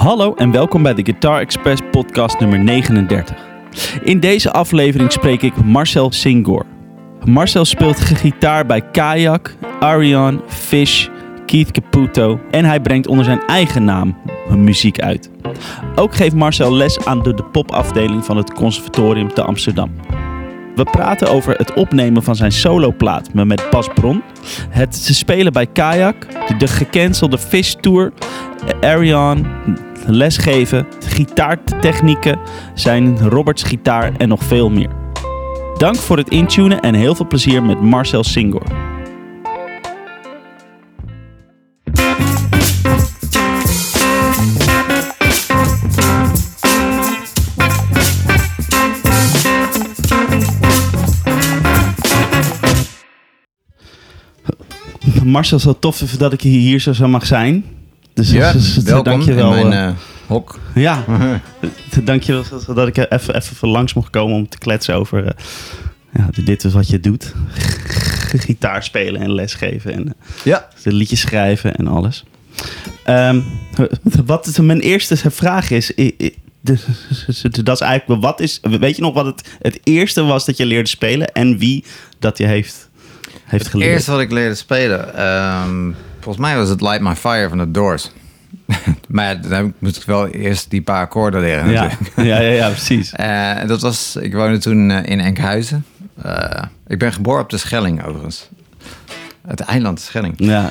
Hallo en welkom bij de Guitar Express podcast nummer 39. In deze aflevering spreek ik Marcel Singor. Marcel speelt gitaar bij Kayak, Arion, Fish, Keith Caputo en hij brengt onder zijn eigen naam muziek uit. Ook geeft Marcel les aan de, de popafdeling van het Conservatorium te Amsterdam. We praten over het opnemen van zijn soloplaat met Bas Bron, het spelen bij Kayak, de, de gecancelde Fish Tour, Arion, lesgeven, gitaartechnieken, zijn Roberts gitaar en nog veel meer. Dank voor het intunen en heel veel plezier met Marcel Singor. Marcel, zo tof dat ik hier zo mag zijn. Dus, Ja, dus, dus, welkom dankjewel, in mijn eh, eh, hok. Ja, dankjewel dat ik even, even langs mocht komen om te kletsen over eh, ja, dit is wat je doet. Gitaar spelen en lesgeven en eh, Ja. de liedjes schrijven en alles. Ehm, wat het- mijn eerste vraag is, dus- dat is eigenlijk, wat is, weet je nog wat het, het eerste was dat je leerde spelen en wie dat je heeft, heeft Het geleerd? eerste wat ik leerde spelen, ehm, volgens mij was het Light My Fire van de Doors. maar dan moet ik wel eerst die paar akkoorden leren ja, natuurlijk. ja, ja, ja, precies. Eh, dat was, ik woonde toen eh, in Enkhuizen. Eh, ik ben geboren op de Schelling overigens. Het eiland de Schelling. Ja,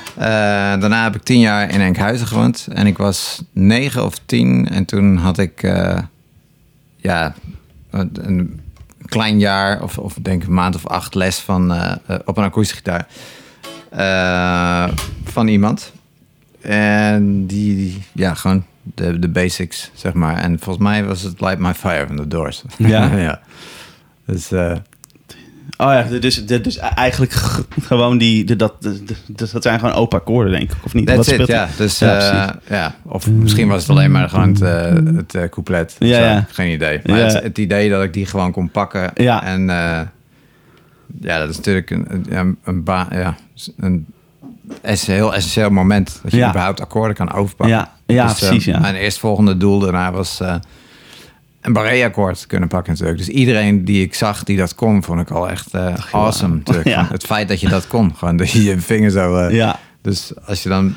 daarna heb ik tien jaar in Enkhuizen gewoond. En ik was negen of tien. En toen had ik ja, een, klein jaar, of, of denk een maand of acht les van, op een akoestische gitaar. Eh, van iemand. En die, die- ja, gewoon de, de basics, zeg maar. En volgens mij was het Light My Fire van de Doors. Ja? ja. Dus eh, Oh ja, dus, dus eigenlijk gewoon die, de, dat, de- dat zijn gewoon open akkoorden, denk ik, of niet? That's Wat it, ja. Dus, Ja, precies. ja. Of misschien was het alleen maar gewoon het, eh, het eh, couplet. Ja, Zo, ja. Geen idee. Maar Ja. het, het idee dat ik die gewoon kon pakken. Ja. En eh, ja, dat is natuurlijk een, een, een, ba- ja, een heel essentieel moment. Dat je Ja. überhaupt akkoorden kan overpakken. Ja, ja, Dus, eh, precies, ja. Mijn eerstvolgende doel daarna was eh, een barré-akkoord kunnen pakken natuurlijk. Dus iedereen die ik zag die dat kon, vond ik al echt eh, awesome. Ja. Het feit dat je dat kon. Gewoon dat je je vinger zo... eh, Ja, dus als je dan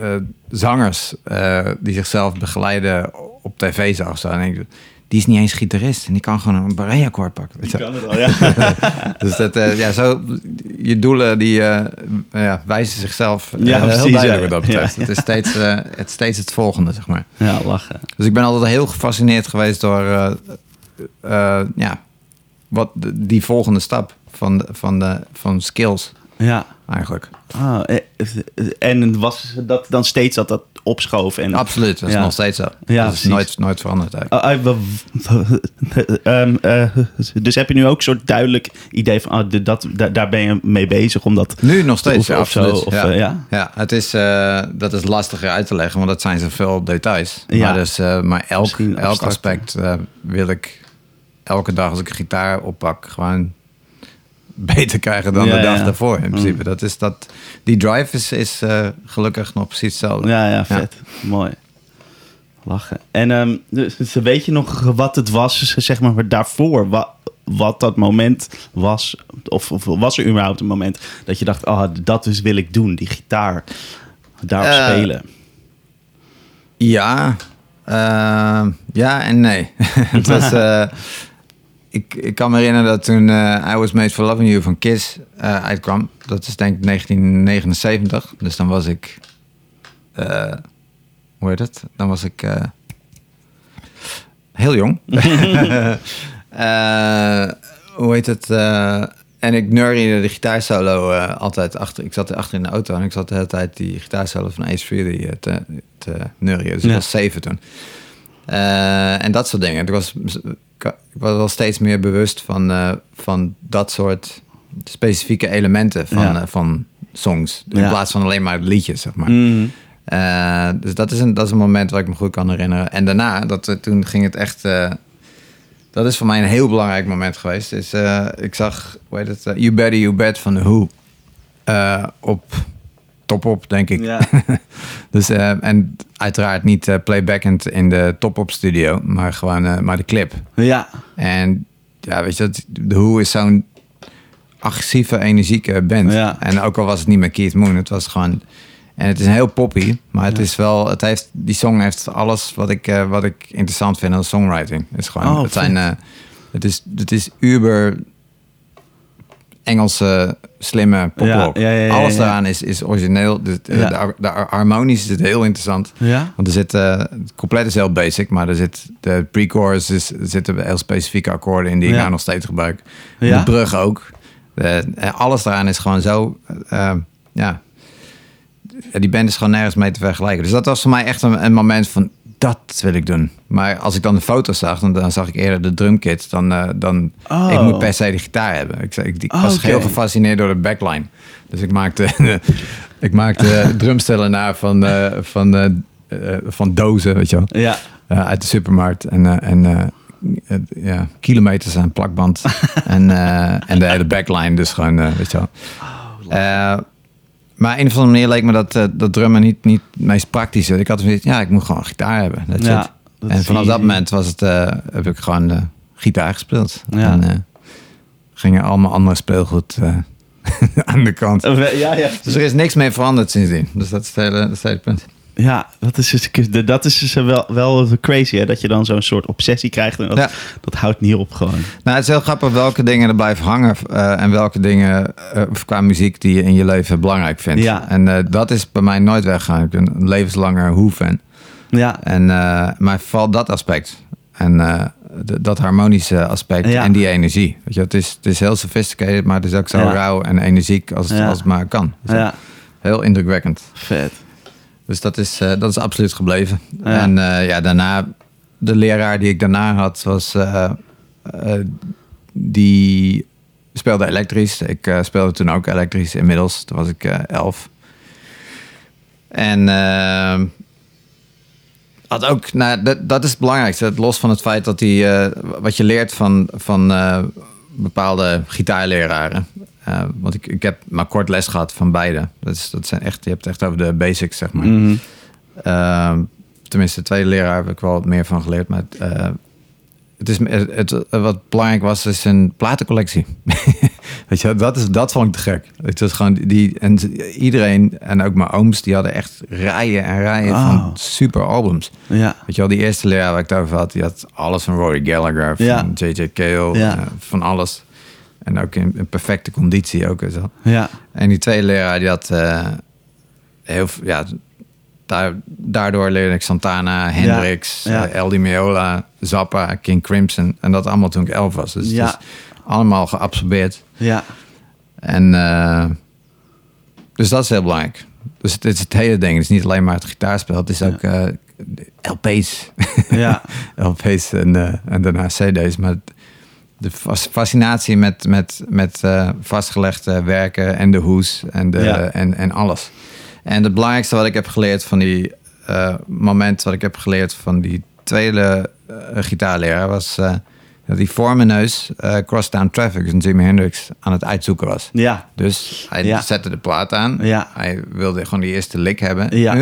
eh, zangers eh, die zichzelf begeleiden op tv zag, dan denk je, die is niet eens gitarist en die kan gewoon een barré-akkoord pakken. weet je. kan het al, ja. Dus dat, eh, ja, zo, je doelen die eh, ja, wijzen zichzelf eh, Ja, heel precies, duidelijk ja. wat dat betreft. Het, is steeds, het steeds het volgende, zeg maar. ja, lachen. Dus ik ben altijd heel gefascineerd geweest door ja, wat die volgende stap van, de, van, de, van skills Ja. eigenlijk. Ah, en was dat dan steeds dat dat opschoof? En, Absoluut, dat is Ja. nog steeds zo. Ja, dat is nooit, nooit veranderd eigenlijk. Ah, ah, ehm, eh, dus heb je nu ook een soort duidelijk idee van ah, dat, da- daar ben je mee bezig om dat Nu nog steeds, ja, zo, absoluut. of, ja. eh, ja? Ja, het is, eh, dat is lastiger uit te leggen, want dat zijn zoveel details. Ja. Maar, dus, maar elk, elk aspect wil ik elke dag als ik een gitaar oppak gewoon beter krijgen dan Ja, de dag ja. daarvoor. In Mm. principe. Dat is dat, die drive is, is eh, gelukkig nog precies hetzelfde. Ja, ja, vet. Mooi. Lachen. En ehm, dus, dus weet je nog wat het was, zeg maar, daarvoor? Wat, wat dat moment was? Of, of was er überhaupt een moment dat je dacht, ah, dat dus wil ik doen, die gitaar, daarop Eh, spelen? Ja, eh, ja en nee. het was, eh, ik, ik kan me herinneren dat toen eh, I Was Made for Loving You van Kiss eh, uitkwam. Dat is denk ik 1979. Dus dan was ik... eh, hoe heet het? Dan was ik heel jong. Hoe heet het? en ik neuriede de gitaarsolo altijd achter. Ik zat er achter in de auto en ik zat de hele tijd die gitaarsolo van Ace Frehley eh, te, te neurien. Dus ik was zeven toen. En dat soort dingen. Ik was, ik was wel steeds meer bewust van, eh, van dat soort specifieke elementen van, Ja. eh, van songs. In Ja. plaats van alleen maar liedjes, zeg maar. Mhm. Eh, dus dat is, een, dat is een moment waar ik me goed kan herinneren. En daarna, dat, toen ging het echt... dat is voor mij een heel belangrijk moment geweest. Is, ik zag, hoe heet het, You Better You Bet van The Who. op top-op, denk ik. Ja. Dus, eh, en uiteraard niet eh, playbackend in de top-op studio, maar gewoon eh, maar de clip. Ja. En ja, weet je, dat- de Who is zo'n agressieve, energieke band. Ja. En ook al was het niet met Keith Moon, het was gewoon... En het is een heel poppy, maar het Ja. is wel... Het heeft, die song heeft alles wat ik, wat ik interessant vind aan songwriting. Het is gewoon... Oh, het, zijn, het, is, het is uber Engelse, slimme poprock. Ja, ja, ja, alles daaraan is, is origineel. De, de, harmonisch is het heel interessant. Ja. Want er zit, eh, het compleet is heel basic, maar er zit de pre-chorus, is, er zitten heel specifieke akkoorden in die ik nou nog steeds gebruik. Ja. De brug ook. Eh, alles daaraan is gewoon zo, eh, ja, die band is gewoon nergens mee te vergelijken. Dus dat was voor mij echt een, een moment van, dat wil ik doen. Maar als ik dan de foto's zag, dan, dan zag ik eerder de drumkit dan, eh, dan Oh. ik moet per se de gitaar hebben. Ik, ik, ik Oh, was oké. heel gefascineerd door de backline. Dus ik maakte, ik maakte drumstellen na van, eh, van, eh, van dozen, weet je wel. Ja. Uit de supermarkt. En, en ja, kilometers aan plakband. en, en de hele backline, dus gewoon, weet je wel. Eh, maar een of andere manier leek me dat, eh, dat drummen niet, niet het meest praktische. Ik had zoiets, ja, ik moet gewoon gitaar hebben. That's Ja, it. dat En vanaf dat moment was het, eh, heb ik gewoon de gitaar gespeeld. Ja. En eh, gingen allemaal andere speelgoed aan de kant. Ja, ja. Dus er is niks meer veranderd sindsdien. Dus dat is het hele, dat is het hele punt. Ja, dat is dus, dat is dus wel, wel crazy, hè? Dat je dan zo'n soort obsessie krijgt. En dat, Ja. dat houdt niet op gewoon. Nou, het is heel grappig welke dingen er blijven hangen eh, en welke dingen eh, qua muziek die je in je leven belangrijk vindt. Ja. En eh, dat is bij mij nooit weggegaan. Ik ben een levenslanger Who-fan. Ja, En, maar vooral dat aspect. En dat harmonische aspect Ja. en die energie. Weet je, het, is, het is heel sophisticated, maar het is ook zo Ja. rauw en energiek als, als het maar kan. Dus ja, Heel indrukwekkend. vet. Dus dat is, eh, dat is absoluut gebleven. Ja. En eh, ja, daarna, de leraar die ik daarna had, was. eh, die speelde elektrisch. Ik speelde toen ook elektrisch inmiddels. Toen was ik eh, elf. En. eh, had ook, nou, dat, dat is het belangrijkste. Los van het feit dat hij, wat je leert van, van bepaalde gitaarleraren. Eh, want ik, ik heb maar kort les gehad van beide. Dat, is, dat zijn echt, je hebt het echt over de basics, zeg maar. Mhm. Ehm, tenminste, de tweede leraar heb ik wel wat meer van geleerd. Maar eh, het is, het, het- wat belangrijk was, is een platencollectie. Weet je, dat, is, dat vond ik te gek. Het was gewoon die, en iedereen, en ook mijn ooms, die hadden echt rijen en rijen Oh. van super albums. Ja, Weet je wel, die eerste leraar waar ik het over had, die had alles van Rory Gallagher, van Ja. J.J. Cale, Ja. eh, van alles. En ook in, in perfecte conditie ook en zo. ja, En die tweede leraar, die had eh, heel veel, ja, daar, daardoor leerde ik Santana, Hendrix, ja. eh, El Di Meola, Zappa, King Crimson. En dat allemaal toen ik elf was. Dus Ja. het is allemaal geabsorbeerd. ja, En eh, dus dat is heel belangrijk. Dus het is het hele ding. Het is niet alleen maar het gitaarspel. Het is ook eh, LP's. ja, LP's en, eh, en daarna CD's. Maar de fas- fascinatie met, met, met eh, vastgelegde werken en de hoes en, de, Ja. en, en alles. En het belangrijkste wat ik heb geleerd van die eh, moment wat ik heb geleerd van die tweede eh, gitaarleraar was dat hij voor mijn neus Crosstown Traffic van Jimi Hendrix aan het uitzoeken was. ja, Dus hij Ja. zette de plaat aan. Ja. Hij wilde gewoon die eerste lick hebben. Ja.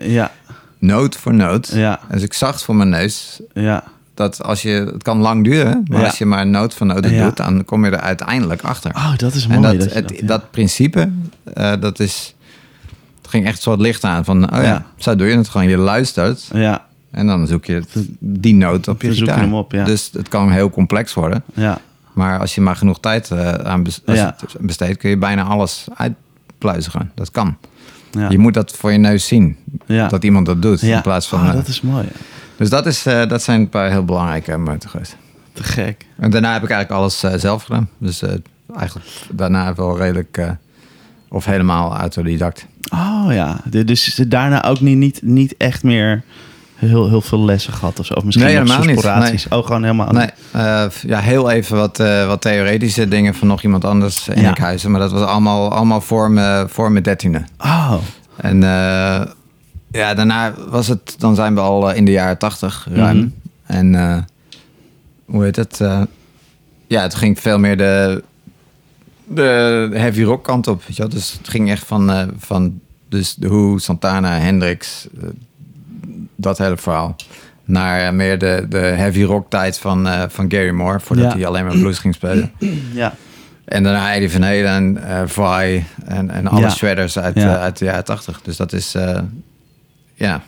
Ja. Noot voor noot. Ja. Dus ik zag het voor mijn neus ja, dat als je, het kan lang duren, maar Ja. als je maar noot voor noot Ja. doet, dan kom je er uiteindelijk achter. Oh, dat is mooi. en dat, dat je het, dat, ja. dat principe, eh, dat is, het ging echt een soort licht aan van, oh ja, zo doe je het gewoon. Je luistert Ja, en dan zoek je het- die noot op je Dan gitaar. hem op, ja. Dus het kan heel complex worden. ja, Maar als je maar genoeg tijd eh, aan het besteedt, kun je bijna alles uitpluizigen. Dat kan. ja. Je moet dat voor je neus zien. Ja. Dat iemand dat doet. ja. In plaats van. Oh, dat is mooi. Dus dat, is, eh, dat zijn een paar heel belangrijke momenten geweest. Te gek. En daarna heb ik eigenlijk alles eh, zelf gedaan. Dus eh, eigenlijk daarna wel redelijk. of helemaal autodidact. Oh ja, dus daarna ook niet, niet, niet echt meer heel, heel veel lessen gehad of zo? Of misschien Nee, helemaal niet. sporadisch? Oh, gewoon helemaal Nee, ja, heel even wat, wat theoretische dingen van nog iemand anders in Ja. Enkhuizen. Maar dat was allemaal, allemaal voor, me, voor mijn dertiende. Oh, En ja, daarna was het, dan zijn we al eh, in de jaren tachtig ruim. Mhm. En eh, hoe heet het? eh, ja, het ging veel meer de, de heavy rock kant op. Weet je wel? Dus het ging echt van, van dus de Who, Santana, Hendrix, dat hele verhaal. Naar meer de, de heavy rock tijd van, van Gary Moore, voordat Ja. hij alleen maar blues ging spelen. Ja. En daarna Eddie Van Halen, Vi en, en alle Ja. shredders uit, Ja. uit de jaren 80. Dus dat is, ja,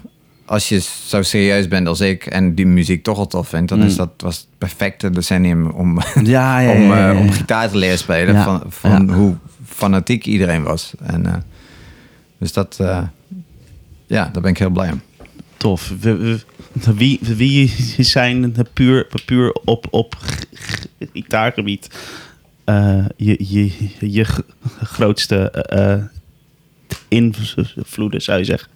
als je zo serieus bent als ik en die muziek toch al tof vindt, dan Mm. is dat was het perfecte decennium om, Ja, ja, om, eh, om gitaar te leren spelen. Van, van hoe fanatiek iedereen was. En, eh, dus dat, eh, ja, daar ben ik heel blij om. Tof. Wie, wie zijn puur, puur op, op gitaargebied je, je, je grootste invloeden, zou je zeggen?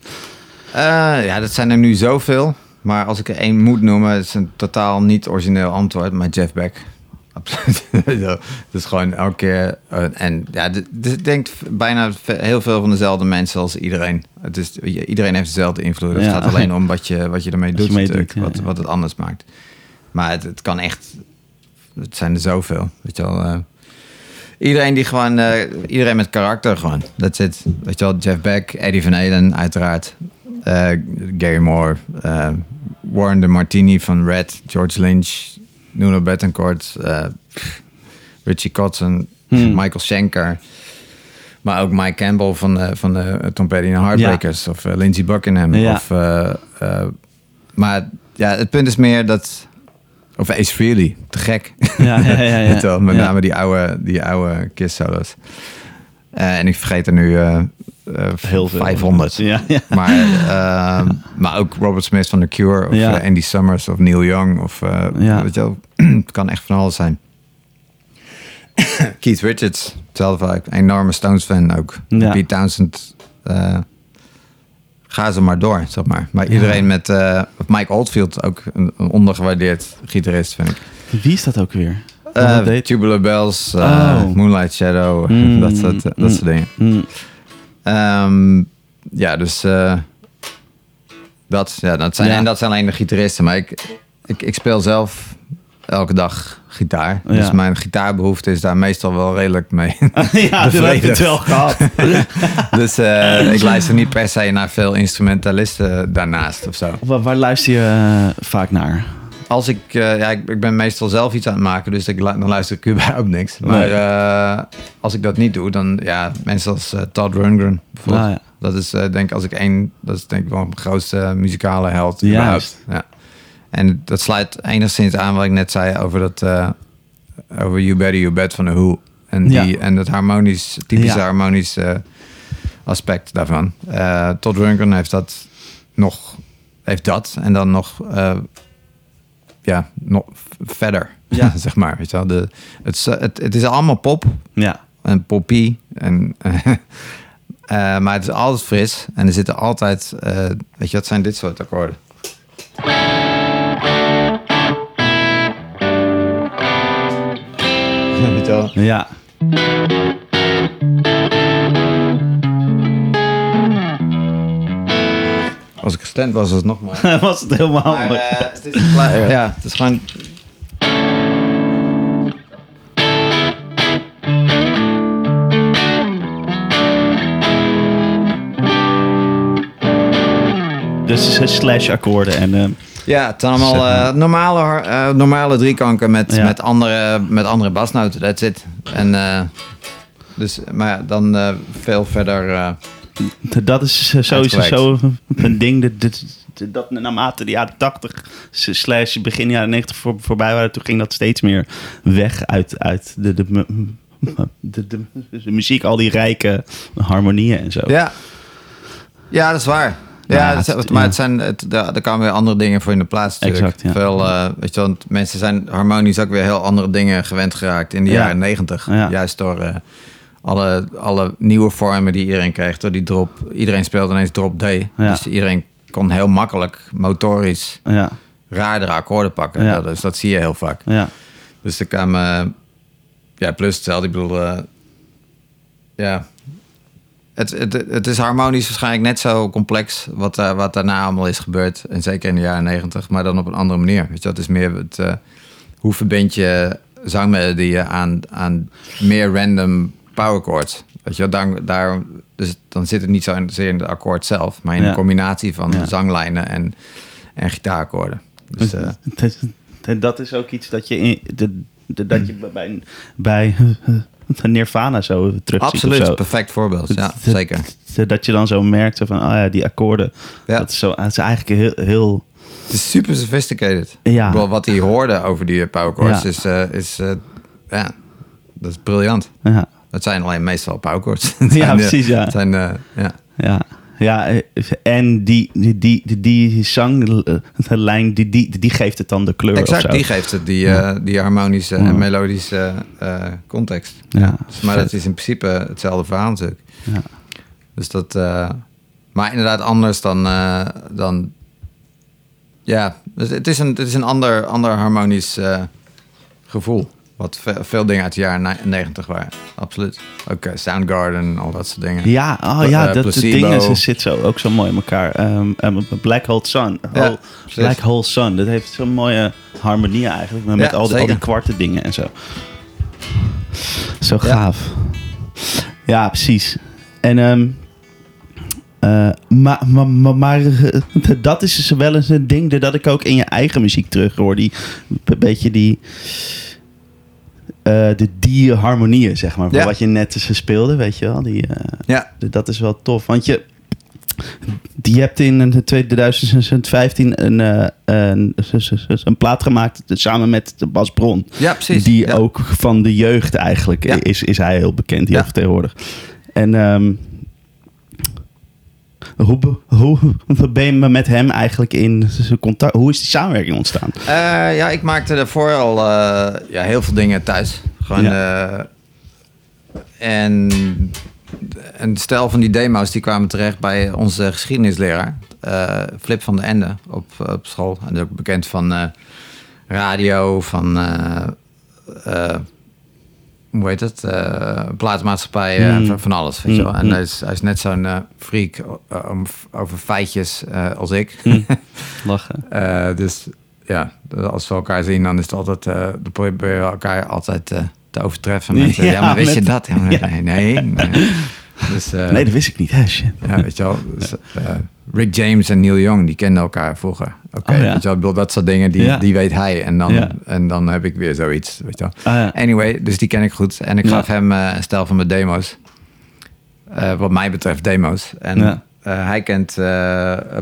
Eh, ja, dat zijn er nu zoveel. Maar als ik er één moet noemen, is een totaal niet origineel antwoord, maar Jeff Beck. Absoluut. dat is gewoon elke keer. eh, en ja, ik denk bijna heel veel van dezelfde mensen als iedereen. Het is, iedereen heeft dezelfde invloed. Het Ja. gaat alleen om wat je, wat je ermee doet, je doet, ja, wat, ja. wat het anders maakt. Maar het, het kan echt. Het zijn er zoveel. Weet je wel. eh, iedereen die gewoon. iedereen met karakter gewoon. Dat zit. Weet je wel, Jeff Beck, Eddie Van Halen, uiteraard. Eh, Gary Moore, eh, Warren de Martini van Red, George Lynch, Nuno Bettencourt, eh, Richie Kotzen, Hmm. Michael Schenker. Maar ook Mike Campbell van de, van de Tom Petty en Heartbreakers. Of Lindsey Buckingham. Ja. Of, maar ja, het punt is meer dat... Of Ace Frehley, te gek. Ja, ja, ja. ja. Met name die oude, die oude Kiss solos. Eh, en ik vergeet er nu eh, eh, Heel veel. 500. Ja, ja. Maar, ehm, maar ook Robert Smith van The Cure. Of Ja. Andy Summers of Neil Young. Of, Ja. weet je wel, het kan echt van alles zijn. Keith Richards, hetzelfde vaak. Enorme Stones fan ook. Ja. Pete Townsend. ga ze maar door, zeg maar. Maar iedereen met... Mike Oldfield, ook een, een ondergewaardeerd gitarist, vind ik. Wie is dat ook weer? Deed- Tubular Bells, eh, Oh. Moonlight Shadow, Mm, dat, soort, dat mm. soort dingen. Hmm. Ehm, ja, dus eh, dat, ja, dat zijn, Ja. en dat zijn alleen de gitaristen. Maar ik, ik, ik speel zelf elke dag gitaar. Ja. Dus mijn gitaarbehoefte is daar meestal wel redelijk mee. ja, dat heb het wel gehad. dus ik luister niet per se naar veel instrumentalisten daarnaast of zo. waar, waar luister je vaak naar? Als ik, eh, ja, ik, ik ben meestal zelf iets aan het maken, dus ik, dan luister ik überhaupt niks. Maar Nee. eh, als ik dat niet doe, dan ja, mensen als eh, Todd Rundgren bijvoorbeeld. Ja. Dat is denk ik als ik één, dat is denk ik wel mijn grootste muzikale held Juist. Ja. En dat sluit enigszins aan wat ik net zei over dat over You Better You Bet van de Who. En, die, Ja. en het harmonisch, typische Ja. harmonisch eh, aspect daarvan. Todd Rundgren heeft dat nog, heeft dat en dan nog, ja, nog verder, Ja. zeg maar. Weet je wel? De, het, is- het, het is allemaal pop, Ja. en poppy. En, eh, maar het is altijd fris. En er zitten altijd... eh, weet je, wat zijn dit soort akkoorden? Ja. Als ik gestemd was, was het nog maar... was het helemaal Maar, eh, het is klaar. ja, het is gewoon... Dus slash akkoorden en... eh, Ja, het zijn allemaal eh, normale, eh, normale driekanken met, Ja. met, andere, met andere basnoten. That's it. En, eh, dus, maar ja, dan eh, veel verder... dat is eh, sowieso zo een ding. Dat, dat, dat naarmate de jaren 80 slash begin jaren 90 voor, voorbij waren, toen ging dat steeds meer weg uit, uit de, de, de, de, de muziek, al die rijke harmonieën en zo. Ja, ja dat is waar. Ja, Ja, het- maar het zijn, het, daar, daar komen weer andere dingen voor in de plaats. Natuurlijk. Exact, ja. Veel, eh, weet je, wel, want mensen zijn harmonisch ook weer heel andere dingen gewend geraakt in de Ja. jaren negentig. Juist door eh, alle, alle nieuwe vormen die iedereen kreeg. Door die drop. Iedereen speelde ineens drop D. Dus iedereen kon heel makkelijk motorisch Ja, raardere akkoorden pakken. Ja. Dus dat zie je heel vaak. ja, Dus er kwam... eh, ja, plus hetzelfde. Ik bedoel... eh, ja... Het, het, het is harmonisch waarschijnlijk net zo complex... Wat, daar wat daarna allemaal is gebeurd. En zeker in de jaren negentig. Maar dan op een andere manier. Weet je, dat is meer het... eh, hoe verbind je zangmelodieën aan, aan meer random power chords. Weet je, wel, daar, daar, dus dan zit het niet zo in, het akkoord zelf, maar in Ja. de combinatie van Ja. zanglijnen en, en gitaarakkoorden. Dus, eh, Dat- is ook iets dat je, in, de, de- dat je bij, bij Nirvana zo terug absoluut, zo. perfect voorbeeld. Ja, Dat- zeker. Dat je dan zo merkt zo van, oh ja, die akkoorden. Ja. Dat is, zo, is eigenlijk heel, heel Het is super sophisticated. Ja. Wat hij hoorde over die power chords Ja. is, eh, is eh, ja, dat is briljant. ja, Het zijn alleen meestal chords. Ja, precies, ja. Het zijn, eh, ja. ja. Ja, eh, en die, die, die, die, die zanglijn, die, die, die geeft het dan de kleur Exact, die geeft het die, eh, die harmonische Ja. en melodische eh, context. Ja, Dus, maar vet. dat is in principe hetzelfde verhaal natuurlijk. Ja. Dus dat, eh, maar inderdaad anders dan, eh, dan ja, het het is een, het is een ander, ander harmonisch eh, gevoel. Wat ve- veel dingen uit de jaren ni- 90 waren. Absoluut. Ook eh, Soundgarden, al dat soort dingen. Ja, oh Eh, ja, dat Placebo. dingen ze zit zo ook zo mooi in elkaar. Ehm, ehm, Black Hole Sun. Ja, Hole-. Black Hole Sun. Dat heeft zo'n mooie harmonie eigenlijk. Maar met Ja, al, die, al die kwarte dingen en zo. Zo gaaf. Ja, precies. En ehm eh, maar, maar, maar, maar, eh, dat is dus wel eens een ding dat ik ook in je eigen muziek terug hoor. Die een beetje die eh, de die harmonieën, zeg maar. Ja. Wat je net eens speelde, weet je wel. Die, eh, Ja, dat is wel tof. Want je, die hebt in 2015 een, eh, een, een plaat gemaakt samen met Bas Bron. ja precies. Die ja. ook van de jeugd eigenlijk Ja. is, is hij heel bekend hier Ja. vertegenwoordig. En ehm, hoe, hoe ben je met hem eigenlijk in contact? Hoe is die samenwerking ontstaan? Eh, ja, ik maakte daarvoor al eh, ja, heel veel dingen thuis. Gewoon, eh, en een stel van die demo's die kwamen terecht bij onze geschiedenisleraar. Flip van de Ende op, op school. En ook bekend van radio, van... eh, eh, hoe heet het? eh plaatsmaatschappijen, Mm. van, van alles. Weet je wel. En Mm. hij, is, hij is net zo'n eh, freak eh, om- over feitjes eh, als ik. Lachen. Eh, dus ja, als we elkaar zien, dan is het altijd, eh dan proberen we elkaar altijd eh, te overtreffen. Met, eh, ja, Ja, maar wist je dat? Ja, maar Ja. Nee, nee. nee. Dus, eh, Nee, dat wist ik niet. Hè, shit. ja, weet je wel. Dus, eh, Rick James en Neil Young, die kenden elkaar vroeger. Oké, Oh, ja. weet je wel, ik bedoel, dat soort dingen, die, Ja. die weet hij. En dan, Ja. en dan heb ik weer zoiets, weet je wel. Ah. Anyway, dus die ken ik goed. En ik gaf hem eh, een stel van mijn demo's. Eh, wat mij betreft demo's. En eh, hij kent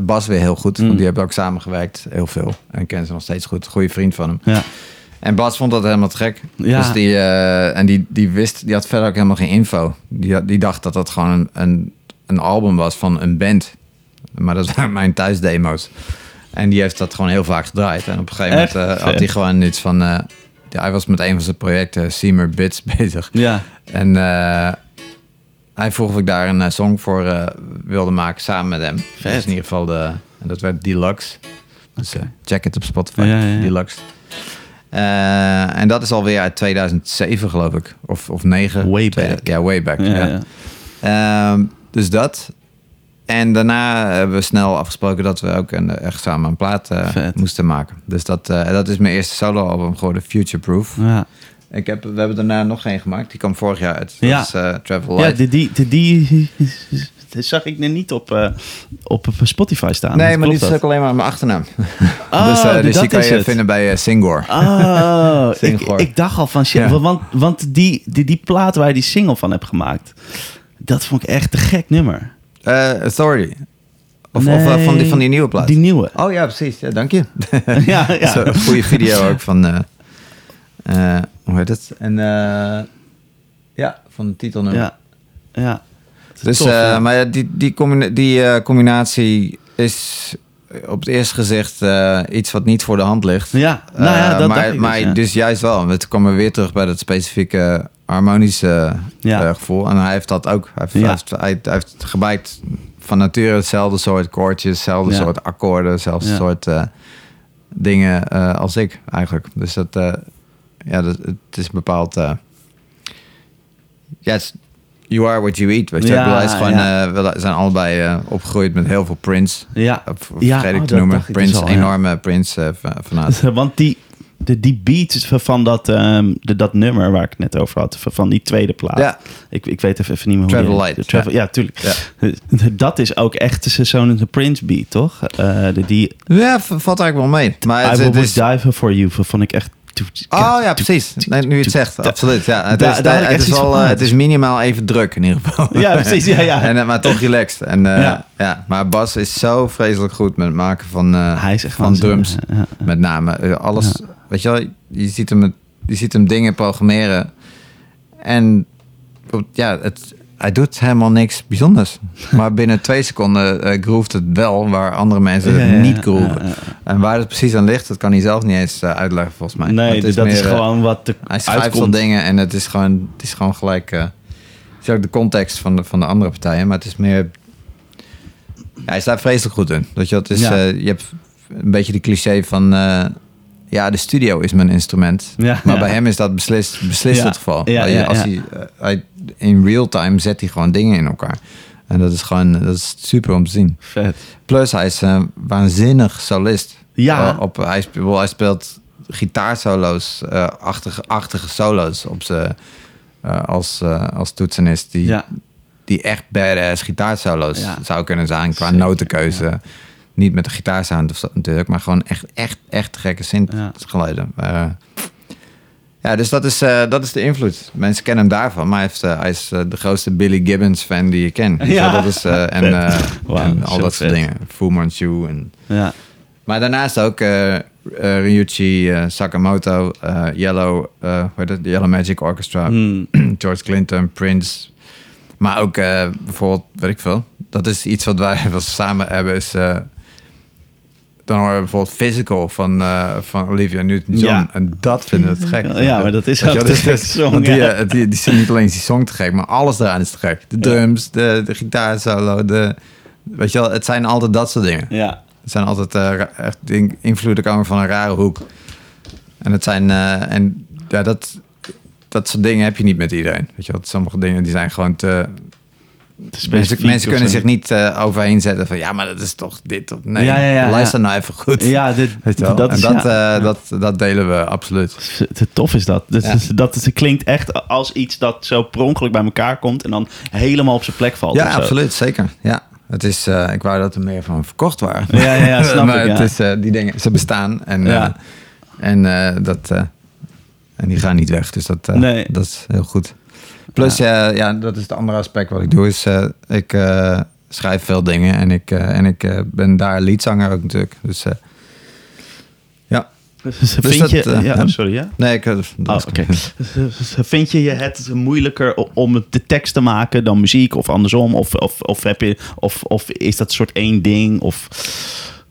Bas weer heel goed. Mm. Want die hebben ook samengewerkt. Heel veel. En ken ze nog steeds goed. Goede vriend van hem. Ja. En Bas vond dat helemaal gek. Ja. Dus die, en die, die wist, die had verder ook helemaal geen info. Die, had- die dacht dat dat gewoon een, een, een album was van een band. Maar dat waren mijn thuisdemo's. En die heeft dat gewoon heel vaak gedraaid. En op een gegeven Echt? moment eh, had hij gewoon iets van... eh, ja, hij was met een van zijn projecten, Seymour Bits, bezig. Ja. En eh, hij vroeg of ik daar een song voor wilde maken samen met hem. Vet. Dus in ieder geval de... En dat werd Deluxe. Dus check het op Spotify, Ja, ja, ja. Deluxe. En dat is alweer uit 2007, geloof ik. Of, of 9. Way back. Ja, way back. Ja. Ehm, dus dat. En daarna hebben we snel afgesproken dat we ook een, echt samen een plaat eh, moesten maken. Dus dat, eh, dat is mijn eerste solo-album geworden, Future Proof. ja. Ik heb, we hebben daarna nog geen gemaakt. Die kwam vorig jaar uit. Dat Ja. is eh, Travel Ja, Light. die, die, die, die, die zag ik nu niet op, op Spotify staan. nee, maar die is ook alleen maar mijn achternaam. Oh, dus eh, dus die kan is je het. vinden bij Singor. Oh, ik, Singor. ik dacht al van shit. Ja. Want, want die, die, die plaat waar je die single van hebt gemaakt, dat vond ik echt een gek nummer. Eh, Authority. Of, of eh, van, die, van die nieuwe plaat. Die nieuwe. Oh ja, precies. Ja, dank je. ja, ja. Zo, een goede video ook van... eh, eh, hoe heet het? En eh, ja, van de titelnummer. ja. ja. Dus, Tof, eh, ja. maar ja, die, die, combina- die eh, combinatie is op het eerste gezicht eh, iets wat niet voor de hand ligt. Ja, nou ja, Eh, dat maar, dus, maar ja. dus juist wel. We komen weer terug bij dat specifieke harmonische Ja. eh, gevoel. En hij heeft dat ook. Hij heeft, Ja. hij heeft, hij, hij heeft gebruikt van nature hetzelfde soort koortjes, hetzelfde soort akkoorden, hetzelfde soort dingen als ik eigenlijk. Dus dat, ja, dat, het is bepaald. ja, het is- you are what you eat. Weet je, Ja, bedoel, is gewoon, ja. eh, we zijn allebei eh, opgegroeid met heel veel Prince. Ja, Of, of Ja, vergeet ik oh, te noemen. dus Prince, al, enorme Prince eh, fa- fanaat. want die, de, die beat van dat, ehm, de, dat nummer waar ik het net over had, van- die tweede plaat. Ja. Ik, ik weet even, even niet meer hoe Travel die- Light, de Travel, ja. tuurlijk. Dat is ook echt de zo'n Prince beat, toch? Eh, de, die Ja, valt eigenlijk wel mee. Maar I het, Will het is... Dive For You vond ik echt... Oh ja, precies. Nee, nu je het zegt, absoluut. Ja, het, is, daar het, van. eh, het is minimaal even druk in ieder geval. Ja, precies, ja, ja. en, eh, maar toch relaxed. En, eh, Ja. ja. maar Bas is zo vreselijk goed met het maken van, Hij van drums. ja. Met name. Alles, weet je wel, je ziet hem, je ziet hem dingen programmeren. En ja, het, hij doet helemaal niks bijzonders. Maar binnen twee seconden eh groeft het wel, waar andere mensen Ja, het niet groeven. ja, ja. En waar het precies aan ligt, dat kan hij zelf niet eens eh, uitleggen volgens mij. Nee, het dat is meer, eh, gewoon wat de hij schrijft uitkomt. dingen en het is gewoon, het is gewoon gelijk. eh, het is ook de context van de, van de andere partijen, maar het is meer. Ja, hij staat vreselijk goed in. Dat je, het is, je hebt een beetje die cliché van. Eh, ja, de studio is mijn instrument. Ja, maar ja. bij hem is dat beslist, beslist Ja. het geval. Ja, Als. Hij, eh, hij, in real time zet hij gewoon dingen in elkaar. En dat is gewoon dat is super om te zien. Vet. Plus, hij is een waanzinnig solist. Ja. Eh, op, hij, speelt, hij speelt gitaarsolo's, eh achtige, achtige solo's op eh, als, eh, als toetsenist. Die, die echt badass gitaarsolo's zou kunnen zijn qua Zeker, notenkeuze. Niet met de gitaarsound of zo natuurlijk, maar gewoon echt, echt, echt gekke synthgeluiden. Maar, eh, ja, dus dat is, eh, dat is de invloed. Mensen kennen hem daarvan, maar hij, heeft, eh, hij is de grootste Billy Gibbons fan die je kent. Ja. Zo, dat is, en, en al dat soort dingen. Fu Manchu en Ja. maar daarnaast ook eh, Ryuichi Sakamoto, eh, Yellow? De Yellow Magic Orchestra, Hmm. George Clinton, Prince. Maar ook bijvoorbeeld, weet ik veel. Dat is iets wat wij wel samen hebben. Is, dan horen we bijvoorbeeld Physical van, eh, van Olivia Newton-John. Ja. En dat vinden we te gek. Ja, maar dat is ook dus- song, want die, ja. eh, die, die, zijn niet alleen die song te gek, maar alles eraan is te gek. De drums, de, de gitaarsolo, de... Weet je wel, het zijn altijd dat soort dingen. Ja. Het zijn altijd ra- echt invloeden komen van een rare hoek. En het zijn en ja, dat, dat soort dingen heb je niet met iedereen. Weet je wel, sommige dingen die zijn gewoon te. Mensen, mensen kunnen zich niet eh, overheen zetten van ja, maar dat is toch dit of nee. Ja, ja, ja, Luister nou even goed. Ja, dit, dat is, dat, eh, dat, dat delen we absoluut. Te tof is dat. Dat, is, dat is, het klinkt echt als iets dat zo per ongeluk bij elkaar komt en dan helemaal op zijn plek valt. Ja, absoluut, zeker. Ja, het is. eh, ik wou dat er meer van verkocht waren. Ja, ja, ja, snap maar ik, het is, die dingen, ze bestaan en, en dat en die gaan niet weg. Dus dat, Nee. dat is heel goed. Plus, ja. ja, dat is het andere aspect wat ik doe. Is eh, ik eh, schrijf veel dingen en ik, eh, en ik eh, ben daar liedzanger ook natuurlijk. Dus eh, ja, Dus vind dat, je... eh, ja, oh, sorry, ja? nee, ik. eh, dat Oh. Vind je het moeilijker om de tekst te maken dan muziek of andersom? Of, of, of, heb je, of, of is dat soort één ding? Of...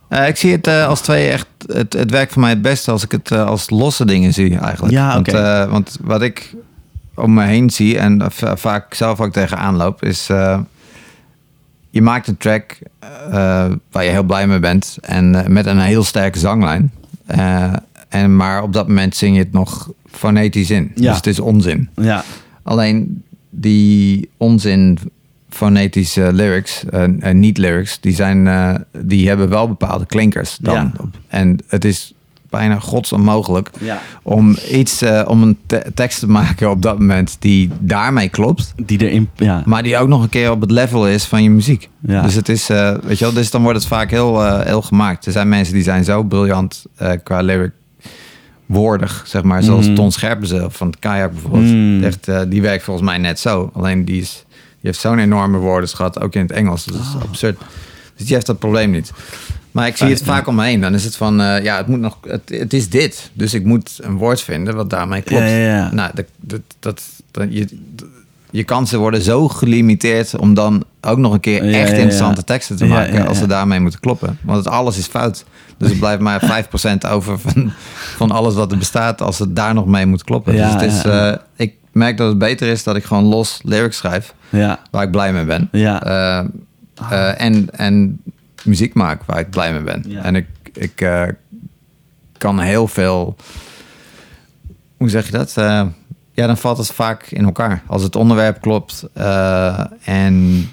Eh, ik zie het eh, als twee echt. Het, het werkt voor mij het beste als ik het eh, als losse dingen zie, eigenlijk. Ja, eh, want wat ik om me heen zie en va- vaak zelf ook tegenaan loop, is. eh, je maakt een track eh, waar je heel blij mee bent en eh, met een heel sterke zanglijn. En, maar op dat moment zing je het nog fonetisch in. Ja. Dus het is onzin. Ja, Alleen die onzin fonetische lyrics, en en niet lyrics, die, zijn, die hebben wel bepaalde klinkers dan. Ja. En het is bijna godsonmogelijk Ja. om iets, eh, om een te- tekst te maken op dat moment die daarmee klopt. die erin... Ja. Maar die ook nog een keer op het level is van je muziek. Ja. Dus het is, eh, weet je wel, dus dan wordt het vaak heel, eh, heel gemaakt. Er zijn mensen die zijn zo briljant qua lyric woordig, zeg maar. Zoals Mm. Ton Scherpenzel van het Kayak bijvoorbeeld. Mm. Echt, die werkt volgens mij net zo. Alleen die, is, die heeft zo'n enorme woordenschat, ook in het Engels. Dat is Oh. absurd. Dus die heeft dat probleem niet. Maar ik zie het vaak om me heen. Dan is het van, eh, ja, het, moet nog, het, het is dit. Dus ik moet een woord vinden wat daarmee klopt. Ja, ja, ja. Nou, dat, dat, dat, dat- je, je kansen worden zo gelimiteerd om dan ook nog een keer echt interessante teksten te maken als ze daarmee moeten kloppen. Want het alles is fout. Dus er blijft maar 5% over van, van alles wat er bestaat als het daar nog mee moet kloppen. Ja, dus het is, eh, ik merk dat het beter is dat ik gewoon los lyrics schrijf waar ik blij mee ben. Ja. Eh, eh, en, en muziek maak waar ik blij mee ben. Ja. En ik, ik eh, kan heel veel. Hoe zeg je dat? Eh, ja, dan valt het vaak in elkaar. Als het onderwerp klopt eh, en.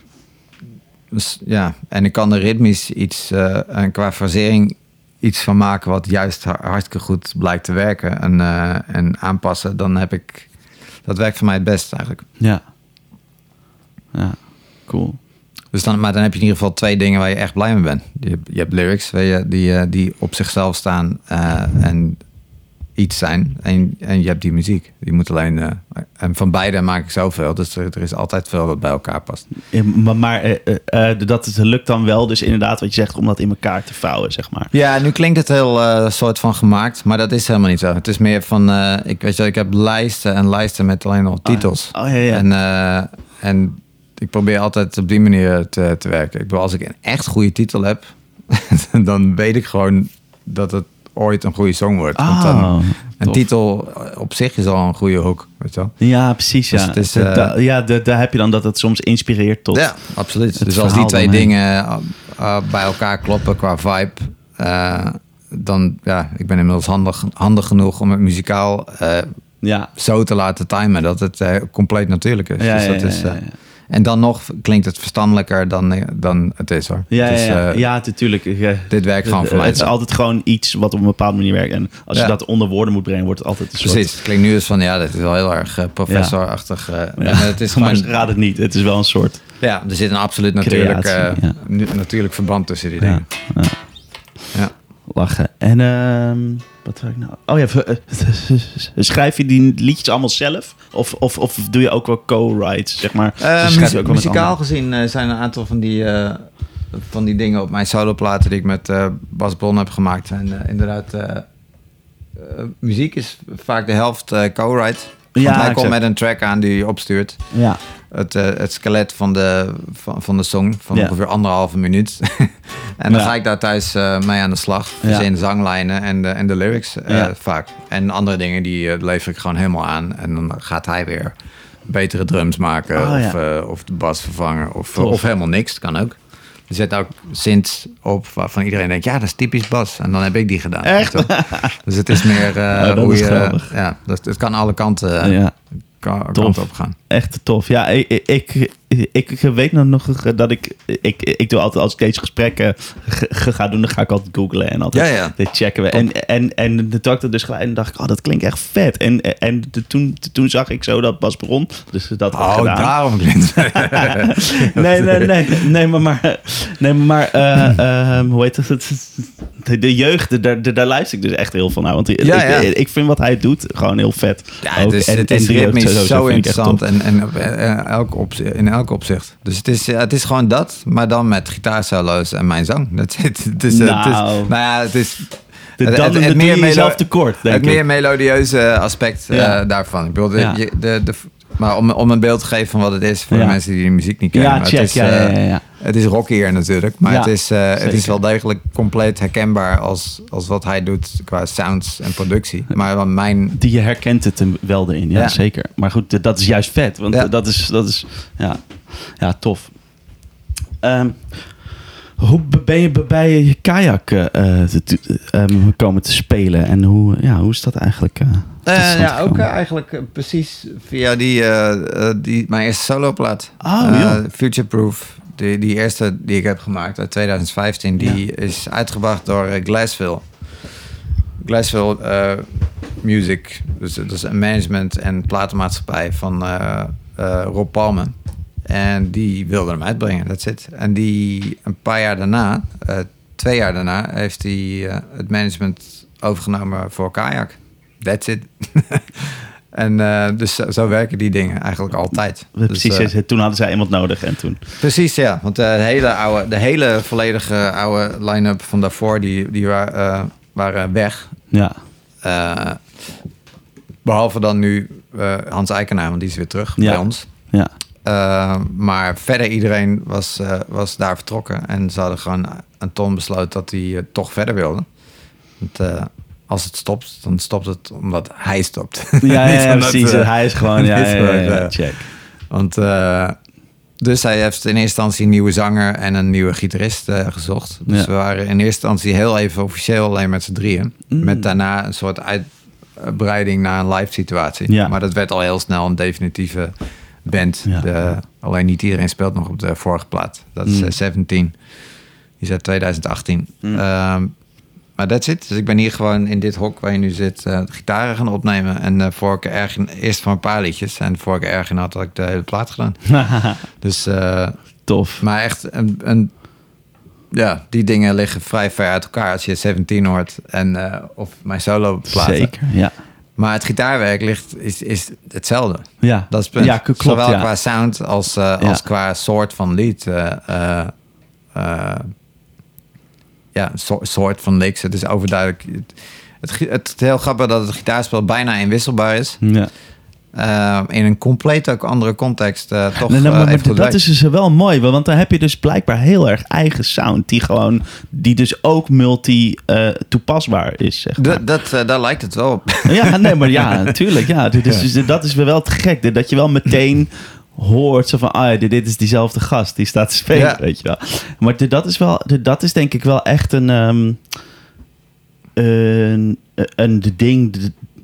dus, ja, en ik kan er ritmisch iets, en qua frasering iets van maken wat juist har- hartstikke goed blijkt te werken en, en aanpassen, dan heb ik dat werkt voor mij het best eigenlijk. Ja. Ja, cool. Dus dan, maar dan heb je in ieder geval twee dingen waar je echt blij mee bent. Je, hebt- je hebt lyrics je, die, eh, die op zichzelf staan eh, en iets zijn. En, en je hebt die muziek. Die moet alleen. eh, en van beide maak ik zoveel. Dus er, er is altijd veel wat bij elkaar past. Ja, Maar, maar eh, eh, dat het lukt dan wel, dus inderdaad wat je zegt, om dat in elkaar te vouwen, zeg maar. Ja, nu klinkt het heel soort van gemaakt, maar dat is helemaal niet zo. Het is meer van, ik weet je, ik heb lijsten en lijsten met alleen nog titels. Oh ja, ja. En, eh, en ik probeer altijd op die manier te, te werken. Ik bedoel, als ik een echt goede titel heb, dan weet ik gewoon dat het ooit een goede song wordt. Want dan, Oh, een tof. titel op zich is al een goede hook, weet je wel. Ja, precies. Ja, Dus het is, Da- eh, da- ja da- daar heb je dan dat het soms inspireert tot. Ja, absoluut. het Dus als die twee dingen uh, uh, bij elkaar kloppen qua vibe, uh, dan ja, ik ben inmiddels handig, handig genoeg om het muzikaal ja. zo te laten timen dat het compleet natuurlijk is. Ja, dus ja, dat ja, is ja, ja. En dan nog klinkt het verstandelijker dan, dan het is hoor. Ja, dus, ja, ja. uh, ja natuurlijk. Dit werkt gewoon voor mij. Het is altijd gewoon iets wat op een bepaalde manier werkt. En als je dat onder woorden moet brengen, wordt het altijd een soort... Precies, het klinkt nu eens van ja, dit is wel heel erg uh, professorachtig. Ja. het is maar raad het niet. Het is wel een soort... ja, er zit een absoluut natuurlijk, Creatie, natuurlijk verband tussen die Ja, dingen. ja. Lachen. En ehm, wat wil ik nou? Oh ja, schrijf je die liedjes allemaal zelf? Of, of, of doe je ook wel co-writes, zeg maar? Uh, Dus je ook met muzikaal gezien uh, zijn een aantal van die, uh, van die dingen op mijn soloplaten die ik met uh, Bas Bon heb gemaakt. En inderdaad, muziek is vaak de helft co-write. Want Ja, hij komt met een track aan die hij opstuurt. Ja. Het, uh, het skelet van de, van, van de song van Ja. ongeveer anderhalve minuut. en dan Ja. ga ik daar thuis uh, mee aan de slag. Ja. Dus in de zanglijnen en de, en de lyrics uh, Ja. vaak. En andere dingen die uh, lever ik gewoon helemaal aan. En dan gaat hij weer betere drums maken. Oh, of, ja. of de bas vervangen. Of, of helemaal niks, dat kan ook. Er zit ook synths op waarvan iedereen denkt... ja, dat is typisch bas. En dan heb ik die gedaan. Echt? Dus het is meer uh, Oh, dat hoe is je... Ja, dat, het kan alle kanten, ja. Kan, Tof. kanten op gaan. Echt tof. Ja, ik, ik, ik, weet nog nog dat ik, ik... Ik doe altijd, als ik deze gesprekken ga doen... dan ga ik altijd googlen en altijd Ja, ja. dit checken we. En, en, en toen had ik dat dus gelijk en dacht ik... oh, dat klinkt echt vet. En, en de- toen, toen zag ik zo dat Bas Bron dus dat Oh, gedaan. daarom klinkt nee, nee, nee, nee, maar, maar, nee, maar, eh, ehm, hoe heet het? De, de jeugd, daar, daar, luister ik dus echt heel van naar. Want Ja, ik, ja. Ik, ik vind wat hij doet gewoon heel vet. Ja, het is, En- het is de zo interessant en, en op, eh, elk opzi- in elk opzicht. Dus het is, ja, het is gewoon dat, maar dan met gitaarsolo's en mijn zang. Dat het is, het is, Nou. nou ja, het is... De- het- meer jezelf melo- tekort, denk Het ik. meer melodieuze aspect eh, daarvan. Ik bedoel, de, Ja. de, de, maar om, om een beeld te geven van wat het is voor de mensen die de muziek niet kennen. Ja, check. Het is, ja, eh, ja, ja. Het is rockier natuurlijk, maar Ja, het, is, eh, het is wel degelijk compleet herkenbaar als, als wat hij doet qua sounds en productie. Maar mijn Die je herkent het hem wel erin, ja, Ja. zeker. Maar goed, dat is juist vet. Want Ja. dat is, dat is ja, ja tof. Ehm, hoe ben je bij kajak eh, te- ehm, komen te spelen? En hoe, ja, hoe is dat eigenlijk? eh, ja, ook eigenlijk precies via die, die, mijn eerste soloplaat. Oh. Futureproof. Die, die eerste die ik heb gemaakt uit 2015, die is uitgebracht door eh, Glassville. Glassville eh, Music. Dus dat is een management- en platenmaatschappij van eh, eh, Rob Palmen. En die wilde hem uitbrengen, that's it. En die een paar jaar daarna, eh, twee jaar daarna, heeft hij eh, het management overgenomen voor Kayak. That's it. en eh, dus zo, zo werken die dingen eigenlijk altijd. Dus, Precies, eh, toen hadden zij iemand nodig en toen. Precies, ja. Want eh, de hele, oude, de hele volledige oude line-up van daarvoor, die, die eh, waren weg. Ja, Eh, behalve dan nu Hans Eikenaar, want die is weer terug Ja. bij ons. ja. Maar verder iedereen was, was daar vertrokken. En ze hadden gewoon een ton besloten dat hij toch verder wilde. Want als het stopt, dan stopt het omdat hij stopt. Ja, precies. eh, hij is gewoon, ja, ja, eh, check. Want, eh, dus hij heeft in eerste instantie een nieuwe zanger en een nieuwe gitarist eh, gezocht. Dus we waren in eerste instantie heel even officieel alleen met z'n drieën. Mm. Met daarna een soort uitbreiding naar een live situatie. Ja. Maar dat werd al heel snel een definitieve band. Ja. De, alleen niet iedereen speelt nog op de vorige plaat. Dat is Mm. eh, 17. Die is uit 2018. Mm. Ehm, maar that's it. Dus ik ben hier gewoon in dit hok waar je nu zit eh, de gitaren gaan opnemen. En uh, voor ik erg in, eerst voor een paar liedjes. En voor ik erg in had, had ik de hele plaat gedaan. dus, uh, Tof. Maar echt een, een, ja, die dingen liggen vrij ver uit elkaar als je 17 hoort. En, of mijn solo platen. Zeker, ja. Maar het gitaarwerk ligt, is, is hetzelfde. Ja, dat is punt. Ja, klopt, Zowel ja. qua sound als, uh, als qua soort van lied. Ja, so, soort van licks. Het is overduidelijk. Het, het, het, heel grappig dat het gitaarspel bijna inwisselbaar is. Ja. Uh, in een compleet ook andere context uh, toch nee, nou, maar, uh, dat is dus wel mooi, want dan heb je dus blijkbaar heel erg eigen sound die gewoon die dus ook multi toepasbaar is. Zeg maar. dat, daar lijkt het wel op. Ja, nee, maar ja, natuurlijk. Ja, dus, dus, dat is wel te gek. Dat je wel meteen hoort zo van, ah, ja, dit is diezelfde gast die staat te spelen, ja. weet je wel. Maar dat is wel, dat is denk ik wel echt een, um, een, een ding